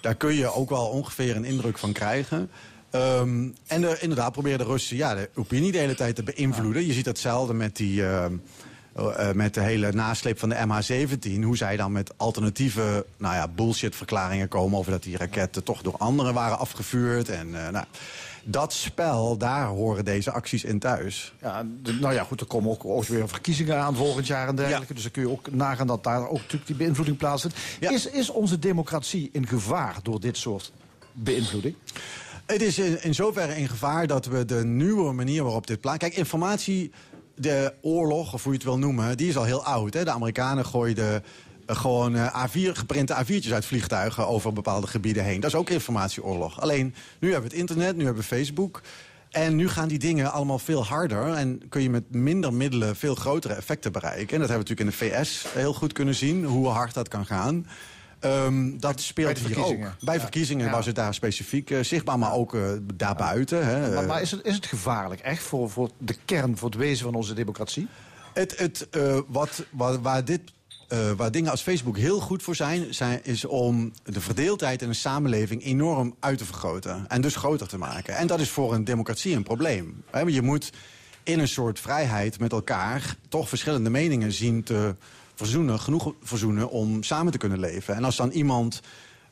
daar kun je ook wel ongeveer een indruk van krijgen. Ehm, en de, inderdaad proberen de Russen ja, de opinie de hele tijd te beïnvloeden. Je ziet hetzelfde met die... ehm, eh, eh, met de hele nasleep van de MH17. Hoe zij dan met alternatieve nou ja, bullshit-verklaringen komen... over dat die raketten toch door anderen waren afgevuurd. En, eh, nou, dat spel, daar horen deze acties in thuis.
Ja, de- nou ja, goed, er komen ook, ook weer verkiezingen aan volgend jaar en dergelijke. Dus dan kun je ook nagaan dat daar ook natuurlijk die beïnvloeding plaatsvindt.
Ja.
Is, is onze democratie in gevaar door dit soort beïnvloeding?
Het is in, in zoverre in gevaar dat we de nieuwe manier waarop dit plaat. Kijk, informatie, de oorlog, of hoe je het wil noemen, die is al heel oud. Hè? De Amerikanen gooiden gewoon eh, A4, geprinte A4'tjes uit vliegtuigen over bepaalde gebieden heen. Dat is ook informatieoorlog. Alleen, nu hebben we het internet, nu hebben we Facebook. En nu gaan die dingen allemaal veel harder. En kun je met minder middelen veel grotere effecten bereiken. En dat hebben we natuurlijk in de VS heel goed kunnen zien, hoe hard dat kan gaan. Ehm, dat speelt hier ook. Bij
Ja.
verkiezingen was het daar specifiek eh, zichtbaar, maar ook eh, daarbuiten. Hè.
Maar, maar is, het, is het gevaarlijk echt voor, voor de kern, voor het wezen van onze democratie?
Het, het, wat, waar, waar, dit, eh, waar dingen als Facebook heel goed voor zijn, zijn, is om de verdeeldheid in een samenleving enorm uit te vergroten. En dus groter te maken. En dat is voor een democratie een probleem. Je moet in een soort vrijheid met elkaar toch verschillende meningen zien te verzoenen, genoeg verzoenen om samen te kunnen leven. En als dan iemand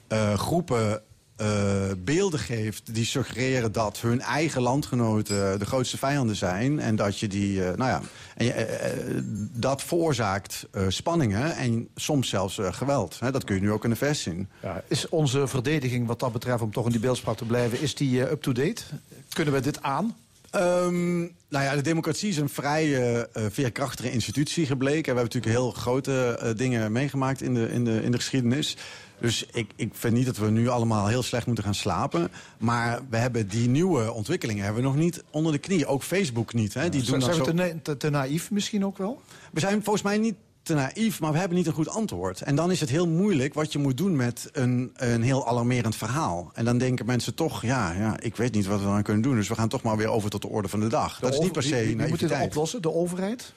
eh, groepen eh, beelden geeft die suggereren dat hun eigen landgenoten de grootste vijanden zijn. En dat je die, eh, nou ja, en je, eh, dat veroorzaakt spanningen en soms zelfs geweld. Hè, dat kun je nu ook in de VS zien.
Ja, is onze verdediging wat dat betreft, om toch in die beeldspraak te blijven, is die up-to-date? Kunnen we dit aan?
Ehm, nou ja, de democratie is een vrij veerkrachtige institutie gebleken. We hebben natuurlijk heel grote dingen meegemaakt in de, in de, in de geschiedenis. Dus ik, ik vind niet dat we nu allemaal heel slecht moeten gaan slapen. Maar we hebben die nieuwe ontwikkelingen hebben we nog niet onder de knie. Ook Facebook niet. Hè? Die doen
Zijn
dan
we
zo...
te, na- te, te naïef misschien ook wel?
We zijn volgens mij niet te naïef, maar we hebben niet een goed antwoord. En dan is het heel moeilijk wat je moet doen met een, een heel alarmerend verhaal. En dan denken mensen toch, ja, ja, ik weet niet wat we dan kunnen doen. Dus we gaan toch maar weer over tot de orde van de dag. dat is niet per se
Wie, wie moet dit oplossen? De overheid?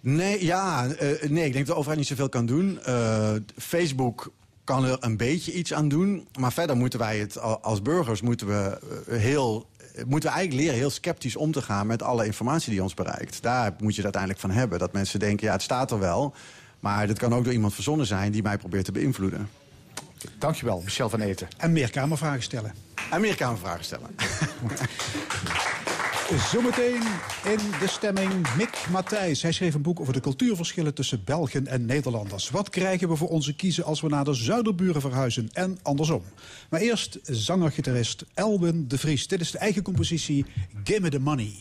Nee, ja, eh, nee, ik denk dat de overheid niet zoveel kan doen. Eh, Facebook kan er een beetje iets aan doen. Maar verder moeten wij het als burgers moeten we eh, heel. Moeten we eigenlijk leren heel sceptisch om te gaan met alle informatie die ons bereikt. Daar moet je het uiteindelijk van hebben. Dat mensen denken, ja, het staat er wel. Maar dit kan ook door iemand verzonnen zijn die mij probeert te beïnvloeden.
Dankjewel, Michel van Eten.
En meer kamervragen stellen.
En meer kamervragen stellen.
Zometeen in de stemming Mick Matthijs. Hij schreef een boek over de cultuurverschillen tussen Belgen en Nederlanders. Wat krijgen we voor onze kiezen als we naar de zuiderburen verhuizen en andersom? Maar eerst zanger-gitarist Elwin de Vries. Dit is de eigen compositie Gimme the Money.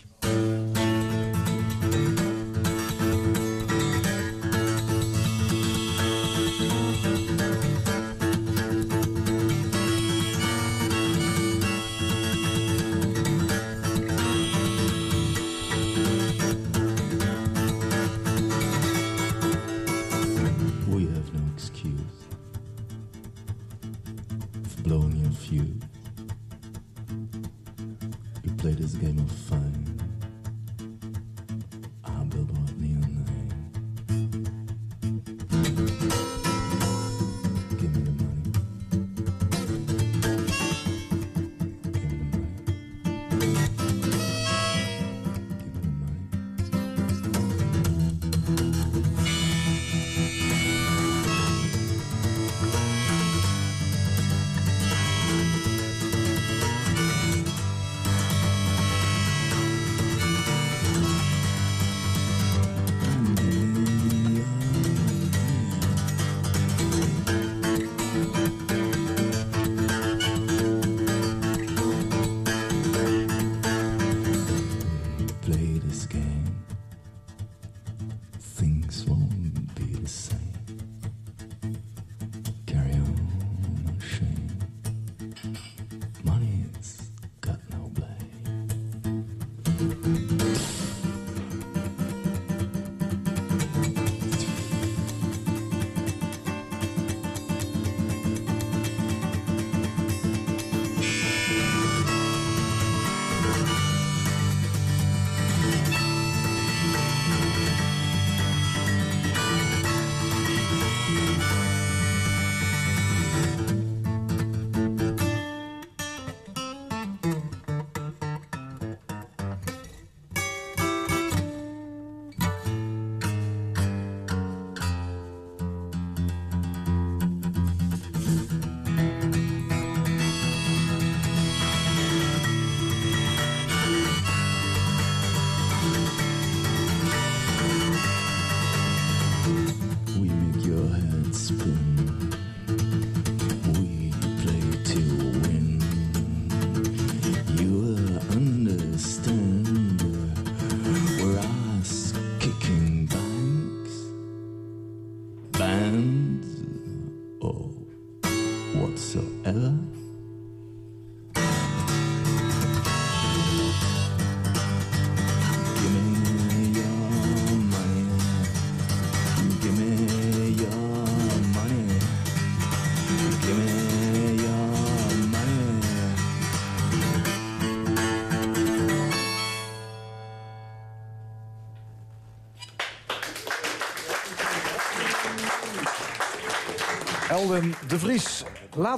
Whatsoever.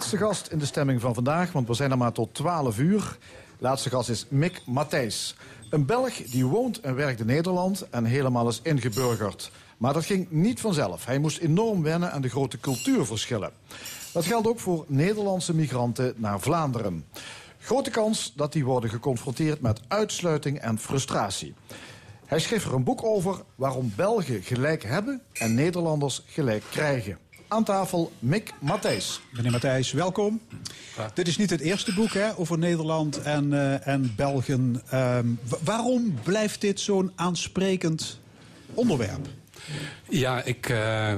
Laatste gast in de stemming van vandaag, want we zijn er maar tot 12 uur. Laatste gast is Mick Matthijs. Een Belg die woont en werkt in Nederland en helemaal is ingeburgerd. Maar dat ging niet vanzelf. Hij moest enorm wennen aan de grote cultuurverschillen. Dat geldt ook voor Nederlandse migranten naar Vlaanderen. Grote kans dat die worden geconfronteerd met uitsluiting en frustratie. Hij schreef er een boek over waarom Belgen gelijk hebben en Nederlanders gelijk krijgen. Aan tafel Mick Matthijs.
Meneer Matthijs, welkom. Dit is niet het eerste boek hè, over Nederland en, eh, en Belgen. Ehm, wa- waarom blijft dit zo'n aansprekend onderwerp?
Ja, ik, eh,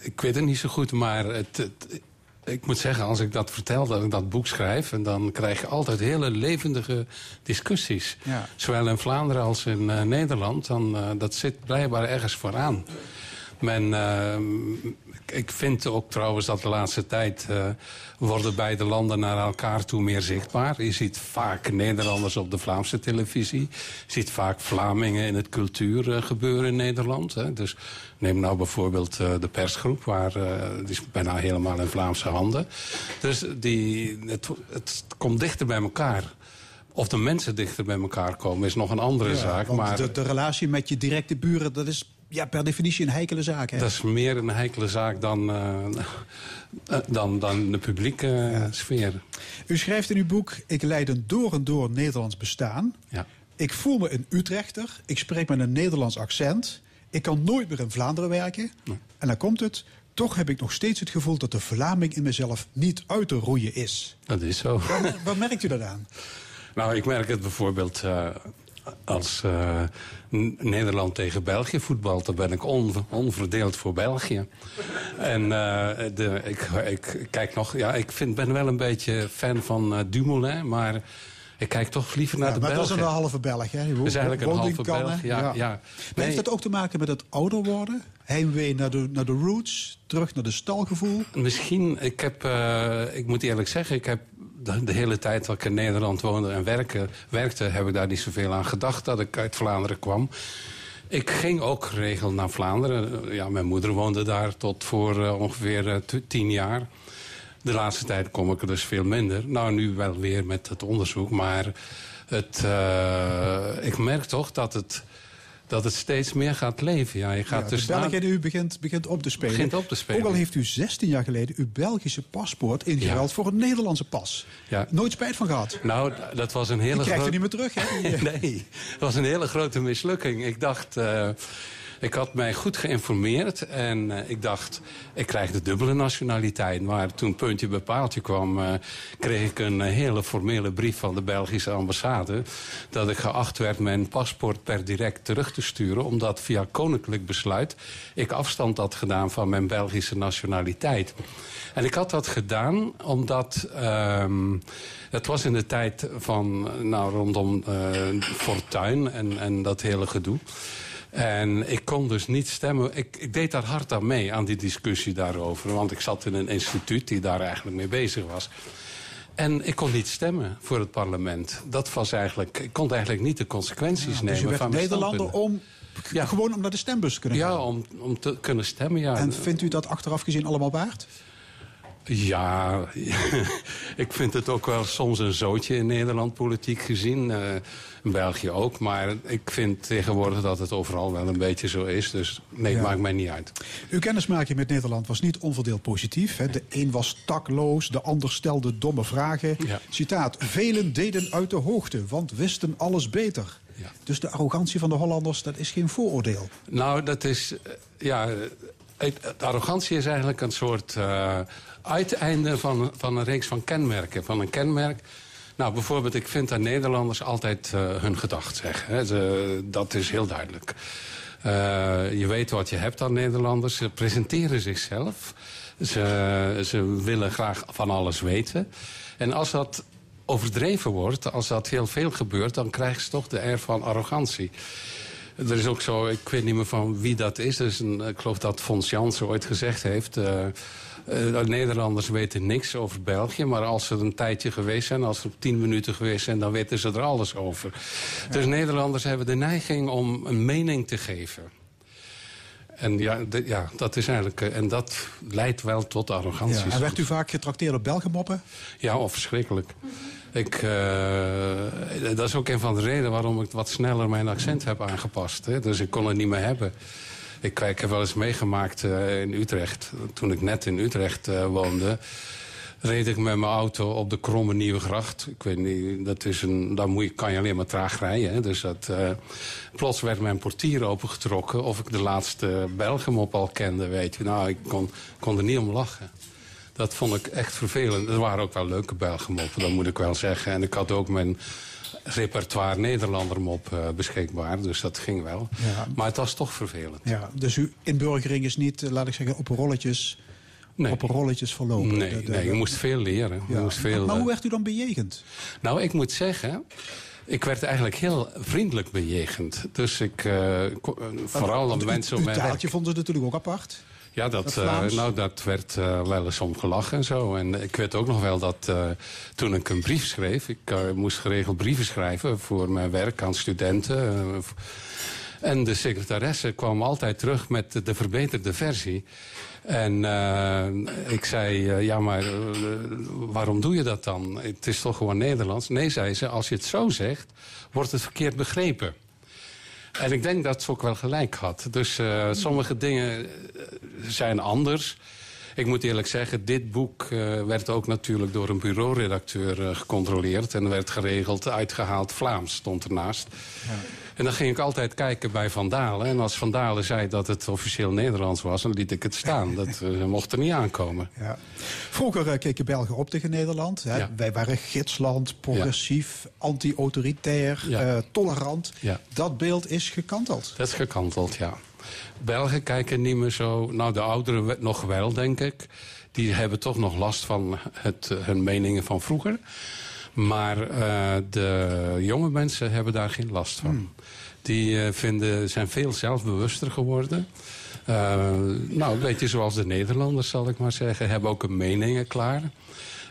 ik weet het niet zo goed, maar het, het- ik moet zeggen, als ik dat vertel, dat ik dat boek schrijf... en dan krijg je altijd hele levendige discussies.
Ja.
Zowel in Vlaanderen als in eh, Nederland. Dan, eh, dat zit blijkbaar ergens vooraan. Men, eh, ik vind ook trouwens dat de laatste tijd eh, worden beide landen naar elkaar toe meer zichtbaar. Je ziet vaak Nederlanders op de Vlaamse televisie. Je ziet vaak Vlamingen in het cultuur eh, gebeuren in Nederland. Hè. Dus neem nou bijvoorbeeld de persgroep, waar, die is bijna helemaal in Vlaamse handen. Dus die, het, het komt dichter bij elkaar. Of de mensen dichter bij elkaar komen is nog een andere zaak. Maar
de, de relatie met je directe buren, dat is ja, per definitie een heikele zaak. Hè?
dat is meer een heikele zaak dan, eh, eh, dan, dan de publieke eh, sfeer.
U schrijft in uw boek, ik leid een door en door Nederlands bestaan.
Ja.
Ik voel me een Utrechter. Ik spreek met een Nederlands accent. Ik kan nooit meer in Vlaanderen werken. En dan komt het. Toch heb ik nog steeds het gevoel dat de Vlaming in mezelf niet uit te roeien is.
Dat is zo.
Waar merkt u dat aan?
Nou, ik merk het bijvoorbeeld als eh, Nederland tegen België voetbalt. Dan ben ik on- onverdeeld voor België. En eh, de, ik, ik kijk nog... Ja, ik vind, ben wel een beetje fan van eh, Dumoulin, maar... Ik kijk toch liever naar
Ja,
de
maar dat is
Belgen.
een halve Belg, hè?
Dat is eigenlijk een halve. Belg. Ja, ja.
Maar
Nee.
heeft dat ook te maken met het ouder worden? Heimwee naar de, naar de roots, terug naar de stalgevoel?
Misschien, ik heb, ik moet eerlijk zeggen, ik heb de, hele tijd dat ik in Nederland woonde en werkte, heb ik daar niet zoveel aan gedacht dat ik uit Vlaanderen kwam. Ik ging ook geregeld naar Vlaanderen. Ja, mijn moeder woonde daar tot voor eh, ongeveer eh, tien jaar. De laatste tijd kom ik er dus veel minder. Nou, nu wel weer met het onderzoek. Maar het, eh, ik merk toch dat het, dat het steeds meer gaat leven. Ja, je gaat
Ja,
dus
de
na-
Belg in u begint, begint op te spelen.
Begint op te spelen.
Ook al heeft u 16 jaar geleden uw Belgische paspoort ingeruild
Ja.
voor een Nederlandse pas.
Ja.
Nooit spijt van gehad.
Nou, dat was een hele
Je krijgt
grote...
er niet meer terug, hè?
Nee, het was een hele grote mislukking. Ik dacht, eh, ik had mij goed geïnformeerd en eh, ik dacht, ik krijg de dubbele nationaliteit. Maar toen puntje bij paaltje kwam, eh, kreeg ik een eh, hele formele brief van de Belgische ambassade dat ik geacht werd mijn paspoort per direct terug te sturen, omdat via koninklijk besluit ik afstand had gedaan van mijn Belgische nationaliteit. En ik had dat gedaan omdat ehm, het was in de tijd van, nou, rondom Fortuin en, en dat hele gedoe. En ik kon dus niet stemmen. Ik, ik deed daar hard aan mee, aan die discussie daarover. Want ik zat in een instituut die daar eigenlijk mee bezig was. En ik kon niet stemmen voor het parlement. Dat was eigenlijk, ik kon eigenlijk niet de consequenties nemen
dus u werd
van mijn
Nederlander om,
Ja.
gewoon om naar de stembus te kunnen gaan.
Ja, om, om te kunnen stemmen, ja.
En vindt u dat achteraf gezien allemaal waard?
Ja, ik vind het ook wel soms een zootje in Nederland politiek gezien. eh, in België ook. Maar ik vind tegenwoordig dat het overal wel een beetje zo is. Dus nee,
Ja.
maakt mij niet uit.
Uw kennismaking met Nederland was niet onverdeeld positief. Hè. De een was takloos, de ander stelde domme vragen.
Ja.
Citaat, velen deden uit de hoogte, want wisten alles beter.
Ja.
Dus de arrogantie van de Hollanders, dat is geen vooroordeel.
Nou, dat is... eh, Ja, arrogantie is eigenlijk een soort eh, uiteinde van, van een reeks van kenmerken. Van een kenmerk... Nou, bijvoorbeeld, ik vind dat Nederlanders altijd eh, hun gedacht zeggen. Hè. Dat is heel duidelijk. Eh, je weet wat je hebt aan Nederlanders. Ze presenteren zichzelf. Ze, ze willen graag van alles weten. En als dat overdreven wordt, als dat heel veel gebeurt... dan krijgen ze toch de air van arrogantie. Er is ook zo, ik weet niet meer van wie dat is. Dus een, ik geloof dat Fons Jansen ooit gezegd heeft... eh, eh, Nederlanders weten niks over België... maar als ze er een tijdje geweest zijn, als ze op tien minuten geweest zijn... dan weten ze er alles over. Dus Nederlanders hebben de neiging om een mening te geven. En ja, de- ja dat is eigenlijk... eh, en dat leidt wel tot arrogantie.
Ja. En werd u vaak getrakteerd op Belgenmoppen?
Ja, of verschrikkelijk. Ik, eh, dat is ook een van de redenen waarom ik wat sneller mijn accent heb aangepast. Hè. Dus ik kon het niet meer hebben. Ik, heb wel eens meegemaakt eh, in Utrecht. Toen ik net in Utrecht eh, woonde... reed ik met mijn auto op de Kromme Nieuwe Gracht. Ik weet niet, dat is een, daar moet je, kan je alleen maar traag rijden. Hè. Dus dat, eh, plots werd mijn portier opengetrokken... of ik de laatste Belgemop al kende, weet je. Nou, ik kon, kon er niet om lachen. Dat vond ik echt vervelend. Er waren ook wel leuke Belgenmoppen, dat moet ik wel zeggen. En ik had ook mijn repertoire Nederlandermop eh, beschikbaar. Dus dat ging wel.
Ja.
Maar het was toch vervelend.
Ja, dus uw inburgering is niet, eh, laat ik zeggen, op rolletjes,
Nee.
op rolletjes verlopen.
Nee,
De- de-
nee, je moest veel leren.
Ja.
moest veel,
maar
eh,
hoe werd u dan bejegend?
Nou, ik moet zeggen... Ik werd eigenlijk heel vriendelijk bejegend. Dus ik... eh, eh, vooral
uw-
mensen
Uw
heen.
taaltje vonden ze natuurlijk ook apart.
Ja,
Dat
eh, nou, dat werd eh, wel eens om gelachen en zo. En ik weet ook nog wel dat eh, toen ik een brief schreef... ik moest geregeld brieven schrijven voor mijn werk aan studenten... en de secretaresse kwam altijd terug met de, de verbeterde versie. En ik zei, ja, maar waarom doe je dat dan? Het is toch gewoon Nederlands? Nee, zei ze, als je het zo zegt, wordt het verkeerd begrepen. En ik denk dat ze ook wel gelijk had. Dus eh, sommige dingen eh, zijn anders. ik moet eerlijk zeggen, dit boek eh, werd ook natuurlijk door een bureauredacteur gecontroleerd. En werd geregeld, uitgehaald Vlaams stond ernaast. En dan ging ik altijd kijken bij Van Dalen. En als Van Dalen zei dat het officieel Nederlands was, dan liet ik het staan. Dat eh, mocht er niet aankomen.
Ja. Vroeger eh, keken Belgen op tegen Nederland. Hè.
Ja.
Wij waren gidsland, progressief, anti-autoritair, eh, tolerant. Dat beeld is gekanteld.
Dat is gekanteld, ja. Belgen kijken niet meer zo... Nou, de ouderen nog wel, denk ik. Die hebben toch nog last van het, hun meningen van vroeger. Maar de jonge mensen hebben daar geen last van. Die eh, vinden, zijn veel zelfbewuster geworden. Eh, nou, een beetje zoals de Nederlanders, zal ik maar zeggen. Hebben ook hun meningen klaar.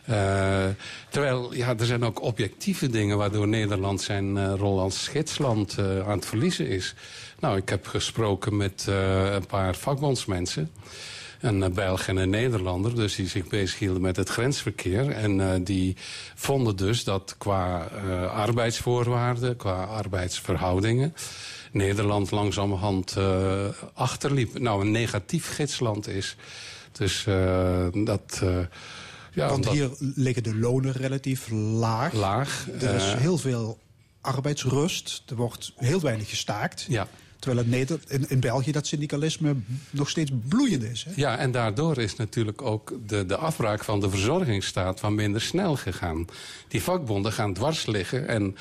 Eh, terwijl, ja, er zijn ook objectieve dingen... waardoor Nederland zijn rol als gidsland aan het verliezen is. Nou, ik heb gesproken met een paar vakbondsmensen. Een uh, Belg en een Nederlander, dus die zich bezighielden met het grensverkeer. En eh, die vonden dus dat qua eh, arbeidsvoorwaarden, qua arbeidsverhoudingen... Nederland langzamerhand eh, achterliep. Nou, een negatief gidsland is. Dus eh, dat... eh, ja,
Want
dat-
hier liggen de lonen relatief laag.
Laag,
Er is
eh,
heel veel arbeidsrust. Er wordt heel weinig gestaakt.
Ja.
Terwijl het in, in België dat syndicalisme nog steeds bloeiend is. Hè?
Ja, en daardoor is natuurlijk ook de, de afbraak van de verzorgingsstaat wat minder snel gegaan. Die vakbonden gaan dwars liggen en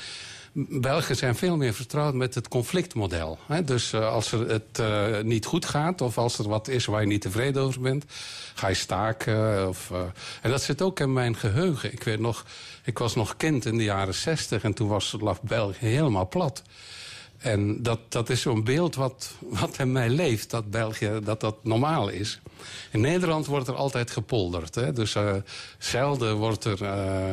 Belgen zijn veel meer vertrouwd met het conflictmodel. Dus eh, als er het eh, niet goed gaat of als er wat is waar je niet tevreden over bent, ga je staken. Of, eh, en dat zit ook in mijn geheugen. Ik weet nog, ik was nog kind in de jaren zestig en toen was, België helemaal plat. En dat, dat is zo'n beeld wat, wat in mij leeft, dat België dat dat normaal is. In Nederland wordt er altijd gepolderd. Hè? Dus eh, zelden wordt er, eh,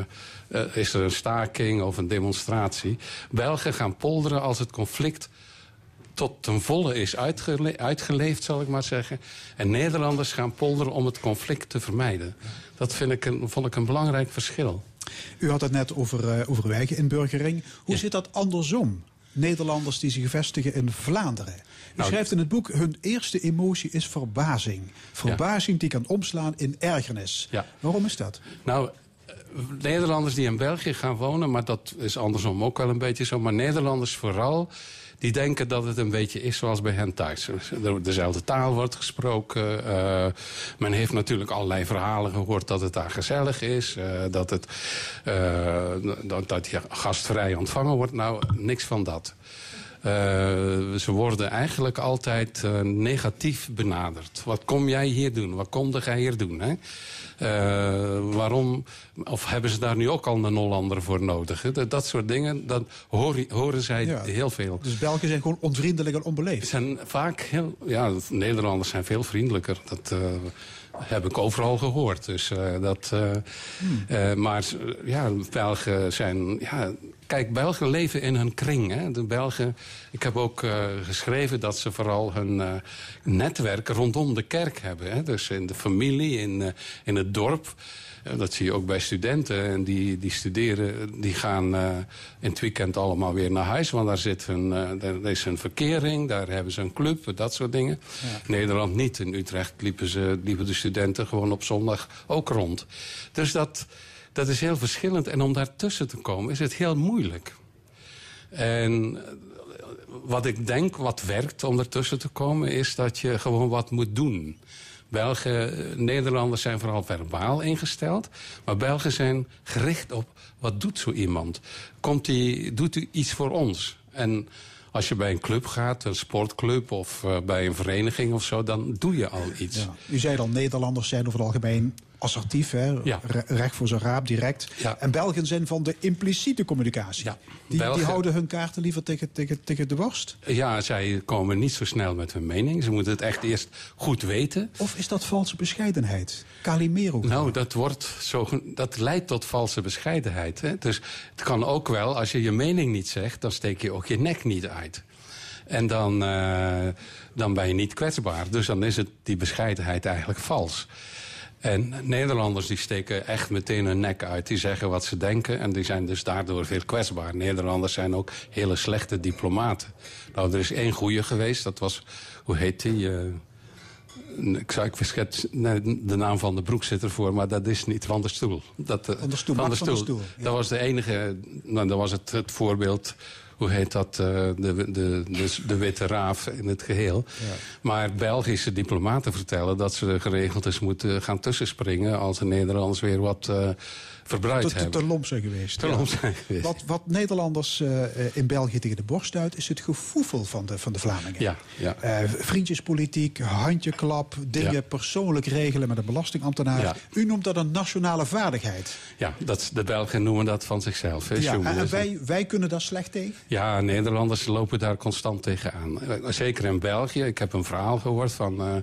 eh, is er een staking of een demonstratie. Belgen gaan polderen als het conflict tot ten volle is uitgele- uitgeleefd, zal ik maar zeggen. En Nederlanders gaan polderen om het conflict te vermijden. Dat vind ik een, vond ik een belangrijk verschil.
U had het net over, over uw eigen inburgering. Hoe zit dat andersom? Nederlanders die zich vestigen in Vlaanderen. U
Nou,
schrijft in het boek, hun eerste emotie is verbazing. Verbazing die kan omslaan in ergernis.
Ja.
Waarom is dat?
Nou, eh, Nederlanders die in België gaan wonen, maar dat is andersom ook wel een beetje zo. Maar Nederlanders vooral, die denken dat het een beetje is zoals bij hen thuis. Dezelfde taal wordt gesproken. eh, men heeft natuurlijk allerlei verhalen gehoord dat het daar gezellig is. eh, dat, het, eh, dat je gastvrij ontvangen wordt. Nou, niks van dat. Eh, ze worden eigenlijk altijd eh, negatief benaderd. Wat kom jij hier doen? Wat kom jij hier doen? Hè? Eh, waarom? Of hebben ze daar nu ook al een Hollander voor nodig? hè? Dat, dat soort dingen, dat horen, horen zij
Ja.
heel veel.
Dus Belgen zijn gewoon onvriendelijk en
Ze
onbeleefd.
zijn vaak heel... Ja, Nederlanders zijn veel vriendelijker. Dat heb ik overal gehoord. Dus, eh, dat, eh, eh, maar ja, Belgen zijn... Ja, kijk, Belgen leven in hun kring. Hè. De Belgen... Ik heb ook geschreven dat ze vooral hun netwerk rondom de kerk hebben. Hè. Dus in de familie, in, in het dorp... Dat zie je ook bij studenten. En die, die studeren, die gaan eh, in het weekend allemaal weer naar huis. Want daar, zit hun, eh, daar is een verkering, daar hebben ze een club, dat soort dingen. Nederland niet. In Utrecht liepen, ze, liepen de studenten gewoon op zondag ook rond. Dus dat, dat is heel verschillend. En om daartussen te komen is het heel moeilijk. En eh, wat ik denk, wat werkt om ertussen te komen... is dat je gewoon wat moet doen. Belgen, eh, Nederlanders zijn vooral verbaal ingesteld. Maar Belgen zijn gericht op, wat doet zo iemand? Komt die, doet hij iets voor ons? En als je bij een club gaat, een sportclub of eh, bij een vereniging of zo... dan doe je al iets.
U zei al, Nederlanders zijn over het algemeen assertief, hè?
Ja.
Re- recht voor zijn raap, direct.
Ja.
En Belgen zijn van de impliciete communicatie.
Ja.
Die, die houden hun kaarten liever tegen, tegen, tegen de borst.
Ja, zij komen niet zo snel met hun mening. Ze moeten het echt eerst goed weten.
Of is dat valse bescheidenheid? Calimero.
Nou, dat, wordt zo, dat leidt tot valse bescheidenheid. Hè? Dus het kan ook wel, als je je mening niet zegt... dan steek je ook je nek niet uit. En dan, eh, dan ben je niet kwetsbaar. Dus dan is het, die bescheidenheid eigenlijk vals. En Nederlanders die steken echt meteen hun nek uit. Die zeggen wat ze denken en die zijn dus daardoor veel kwetsbaar. Nederlanders zijn ook hele slechte diplomaten. Nou, er is één goeie geweest. Dat was, hoe heet die? eh, Ik zou ik verschet de naam van de broek zit ervoor, maar dat is niet van de stoel. Dat, eh,
Van de stoel, van der Stoel, ja.
Dat was de enige, nou, dat was het, het voorbeeld, hoe heet dat, eh, de, de, de, de witte raaf in het geheel. Maar Belgische diplomaten vertellen dat ze geregeld eens moeten gaan tussenspringen als de Nederlanders weer wat eh verbruikt
te,
hebben.
te lomp zijn geweest.
Te
ja.
lomp zijn geweest.
Wat, wat Nederlanders eh, in België tegen de borst uit, is het gevoel van de, van de Vlamingen.
Ja, ja.
Eh, vriendjespolitiek, handjeklap, dingen
Ja.
persoonlijk regelen met een belastingambtenaar.
Ja.
U noemt dat een nationale vaardigheid.
Ja, dat, de Belgen noemen dat van zichzelf. Hè,
Ja, en wij, wij kunnen daar slecht tegen.
Ja, Nederlanders lopen daar constant tegenaan. Eh, Zeker in België. Ik heb een verhaal gehoord van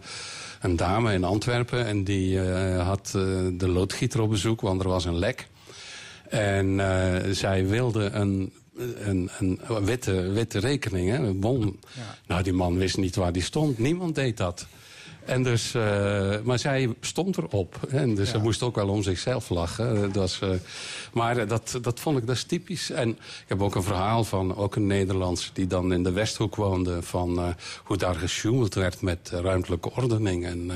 een dame in Antwerpen. En die eh, had eh, de loodgieter op bezoek, want er was een lek. En eh, zij wilde een, een, een witte, witte rekening, hè, een bon. Nou, die man wist niet waar die stond. Niemand deed dat. En dus, eh, maar zij stond erop. En dus ze moest ook wel om zichzelf lachen. Eh, Dat was, maar eh, dat, dat vond ik dat is typisch. En ik heb ook een verhaal van ook een Nederlands... die dan in de Westhoek woonde... van hoe daar gesjoemeld werd met ruimtelijke ordening... en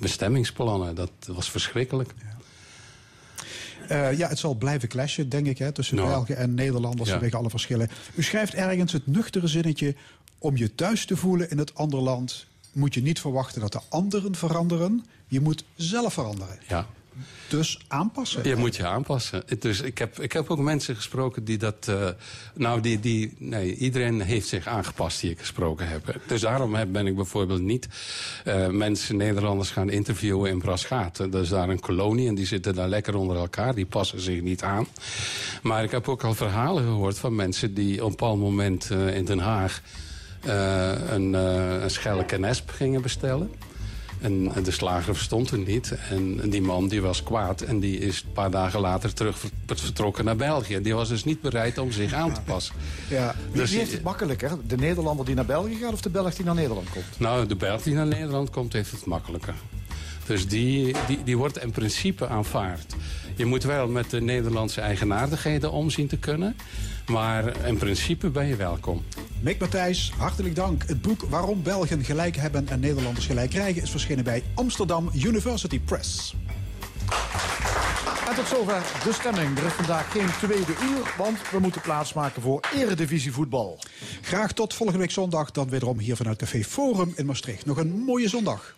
bestemmingsplannen. Dat was verschrikkelijk.
Eh, ja, het zal blijven clashen, denk ik, hè, tussen
Nou.
Belgen en Nederlanders
Ja.
vanwege alle verschillen. U schrijft ergens het nuchtere zinnetje... om je thuis te voelen in het andere land... moet je niet verwachten dat de anderen veranderen. Je moet zelf veranderen.
Ja.
Dus aanpassen.
Je moet je aanpassen. Dus ik heb, ik heb ook mensen gesproken die dat... eh, nou, die, die, nee, iedereen heeft zich aangepast die ik gesproken heb. Dus daarom heb, ben ik bijvoorbeeld niet eh, mensen, Nederlanders, gaan interviewen in Braschaat. Dat is daar een kolonie en die zitten daar lekker onder elkaar. Die passen zich niet aan. Maar ik heb ook al verhalen gehoord van mensen die op een bepaald moment eh, in Den Haag... eh, een, eh een schelk en esp gingen bestellen. En de slager verstond het niet. En die man die was kwaad. En die is een paar dagen later terug ver- vertrokken naar België. Die was dus niet bereid om zich aan te passen.
Ja.
Wie,
Dus
wie heeft het makkelijker? De Nederlander die naar België gaat of de Belg die naar Nederland komt?
Nou, de Belg die naar Nederland komt, heeft het makkelijker. Dus die, die, die wordt in principe aanvaard. Je moet wel met de Nederlandse eigenaardigheden omzien te kunnen. Maar in principe ben je welkom.
Mick Matthijs, hartelijk dank. Het boek Waarom Belgen gelijk hebben en Nederlanders gelijk krijgen... is verschenen bij Amsterdam University Press.
En tot zover de stemming. Er is vandaag geen tweede uur, want we moeten plaatsmaken voor Eredivisie voetbal.
Graag tot volgende week zondag. Dan wederom hier vanuit Café Forum in Maastricht. Nog een mooie zondag.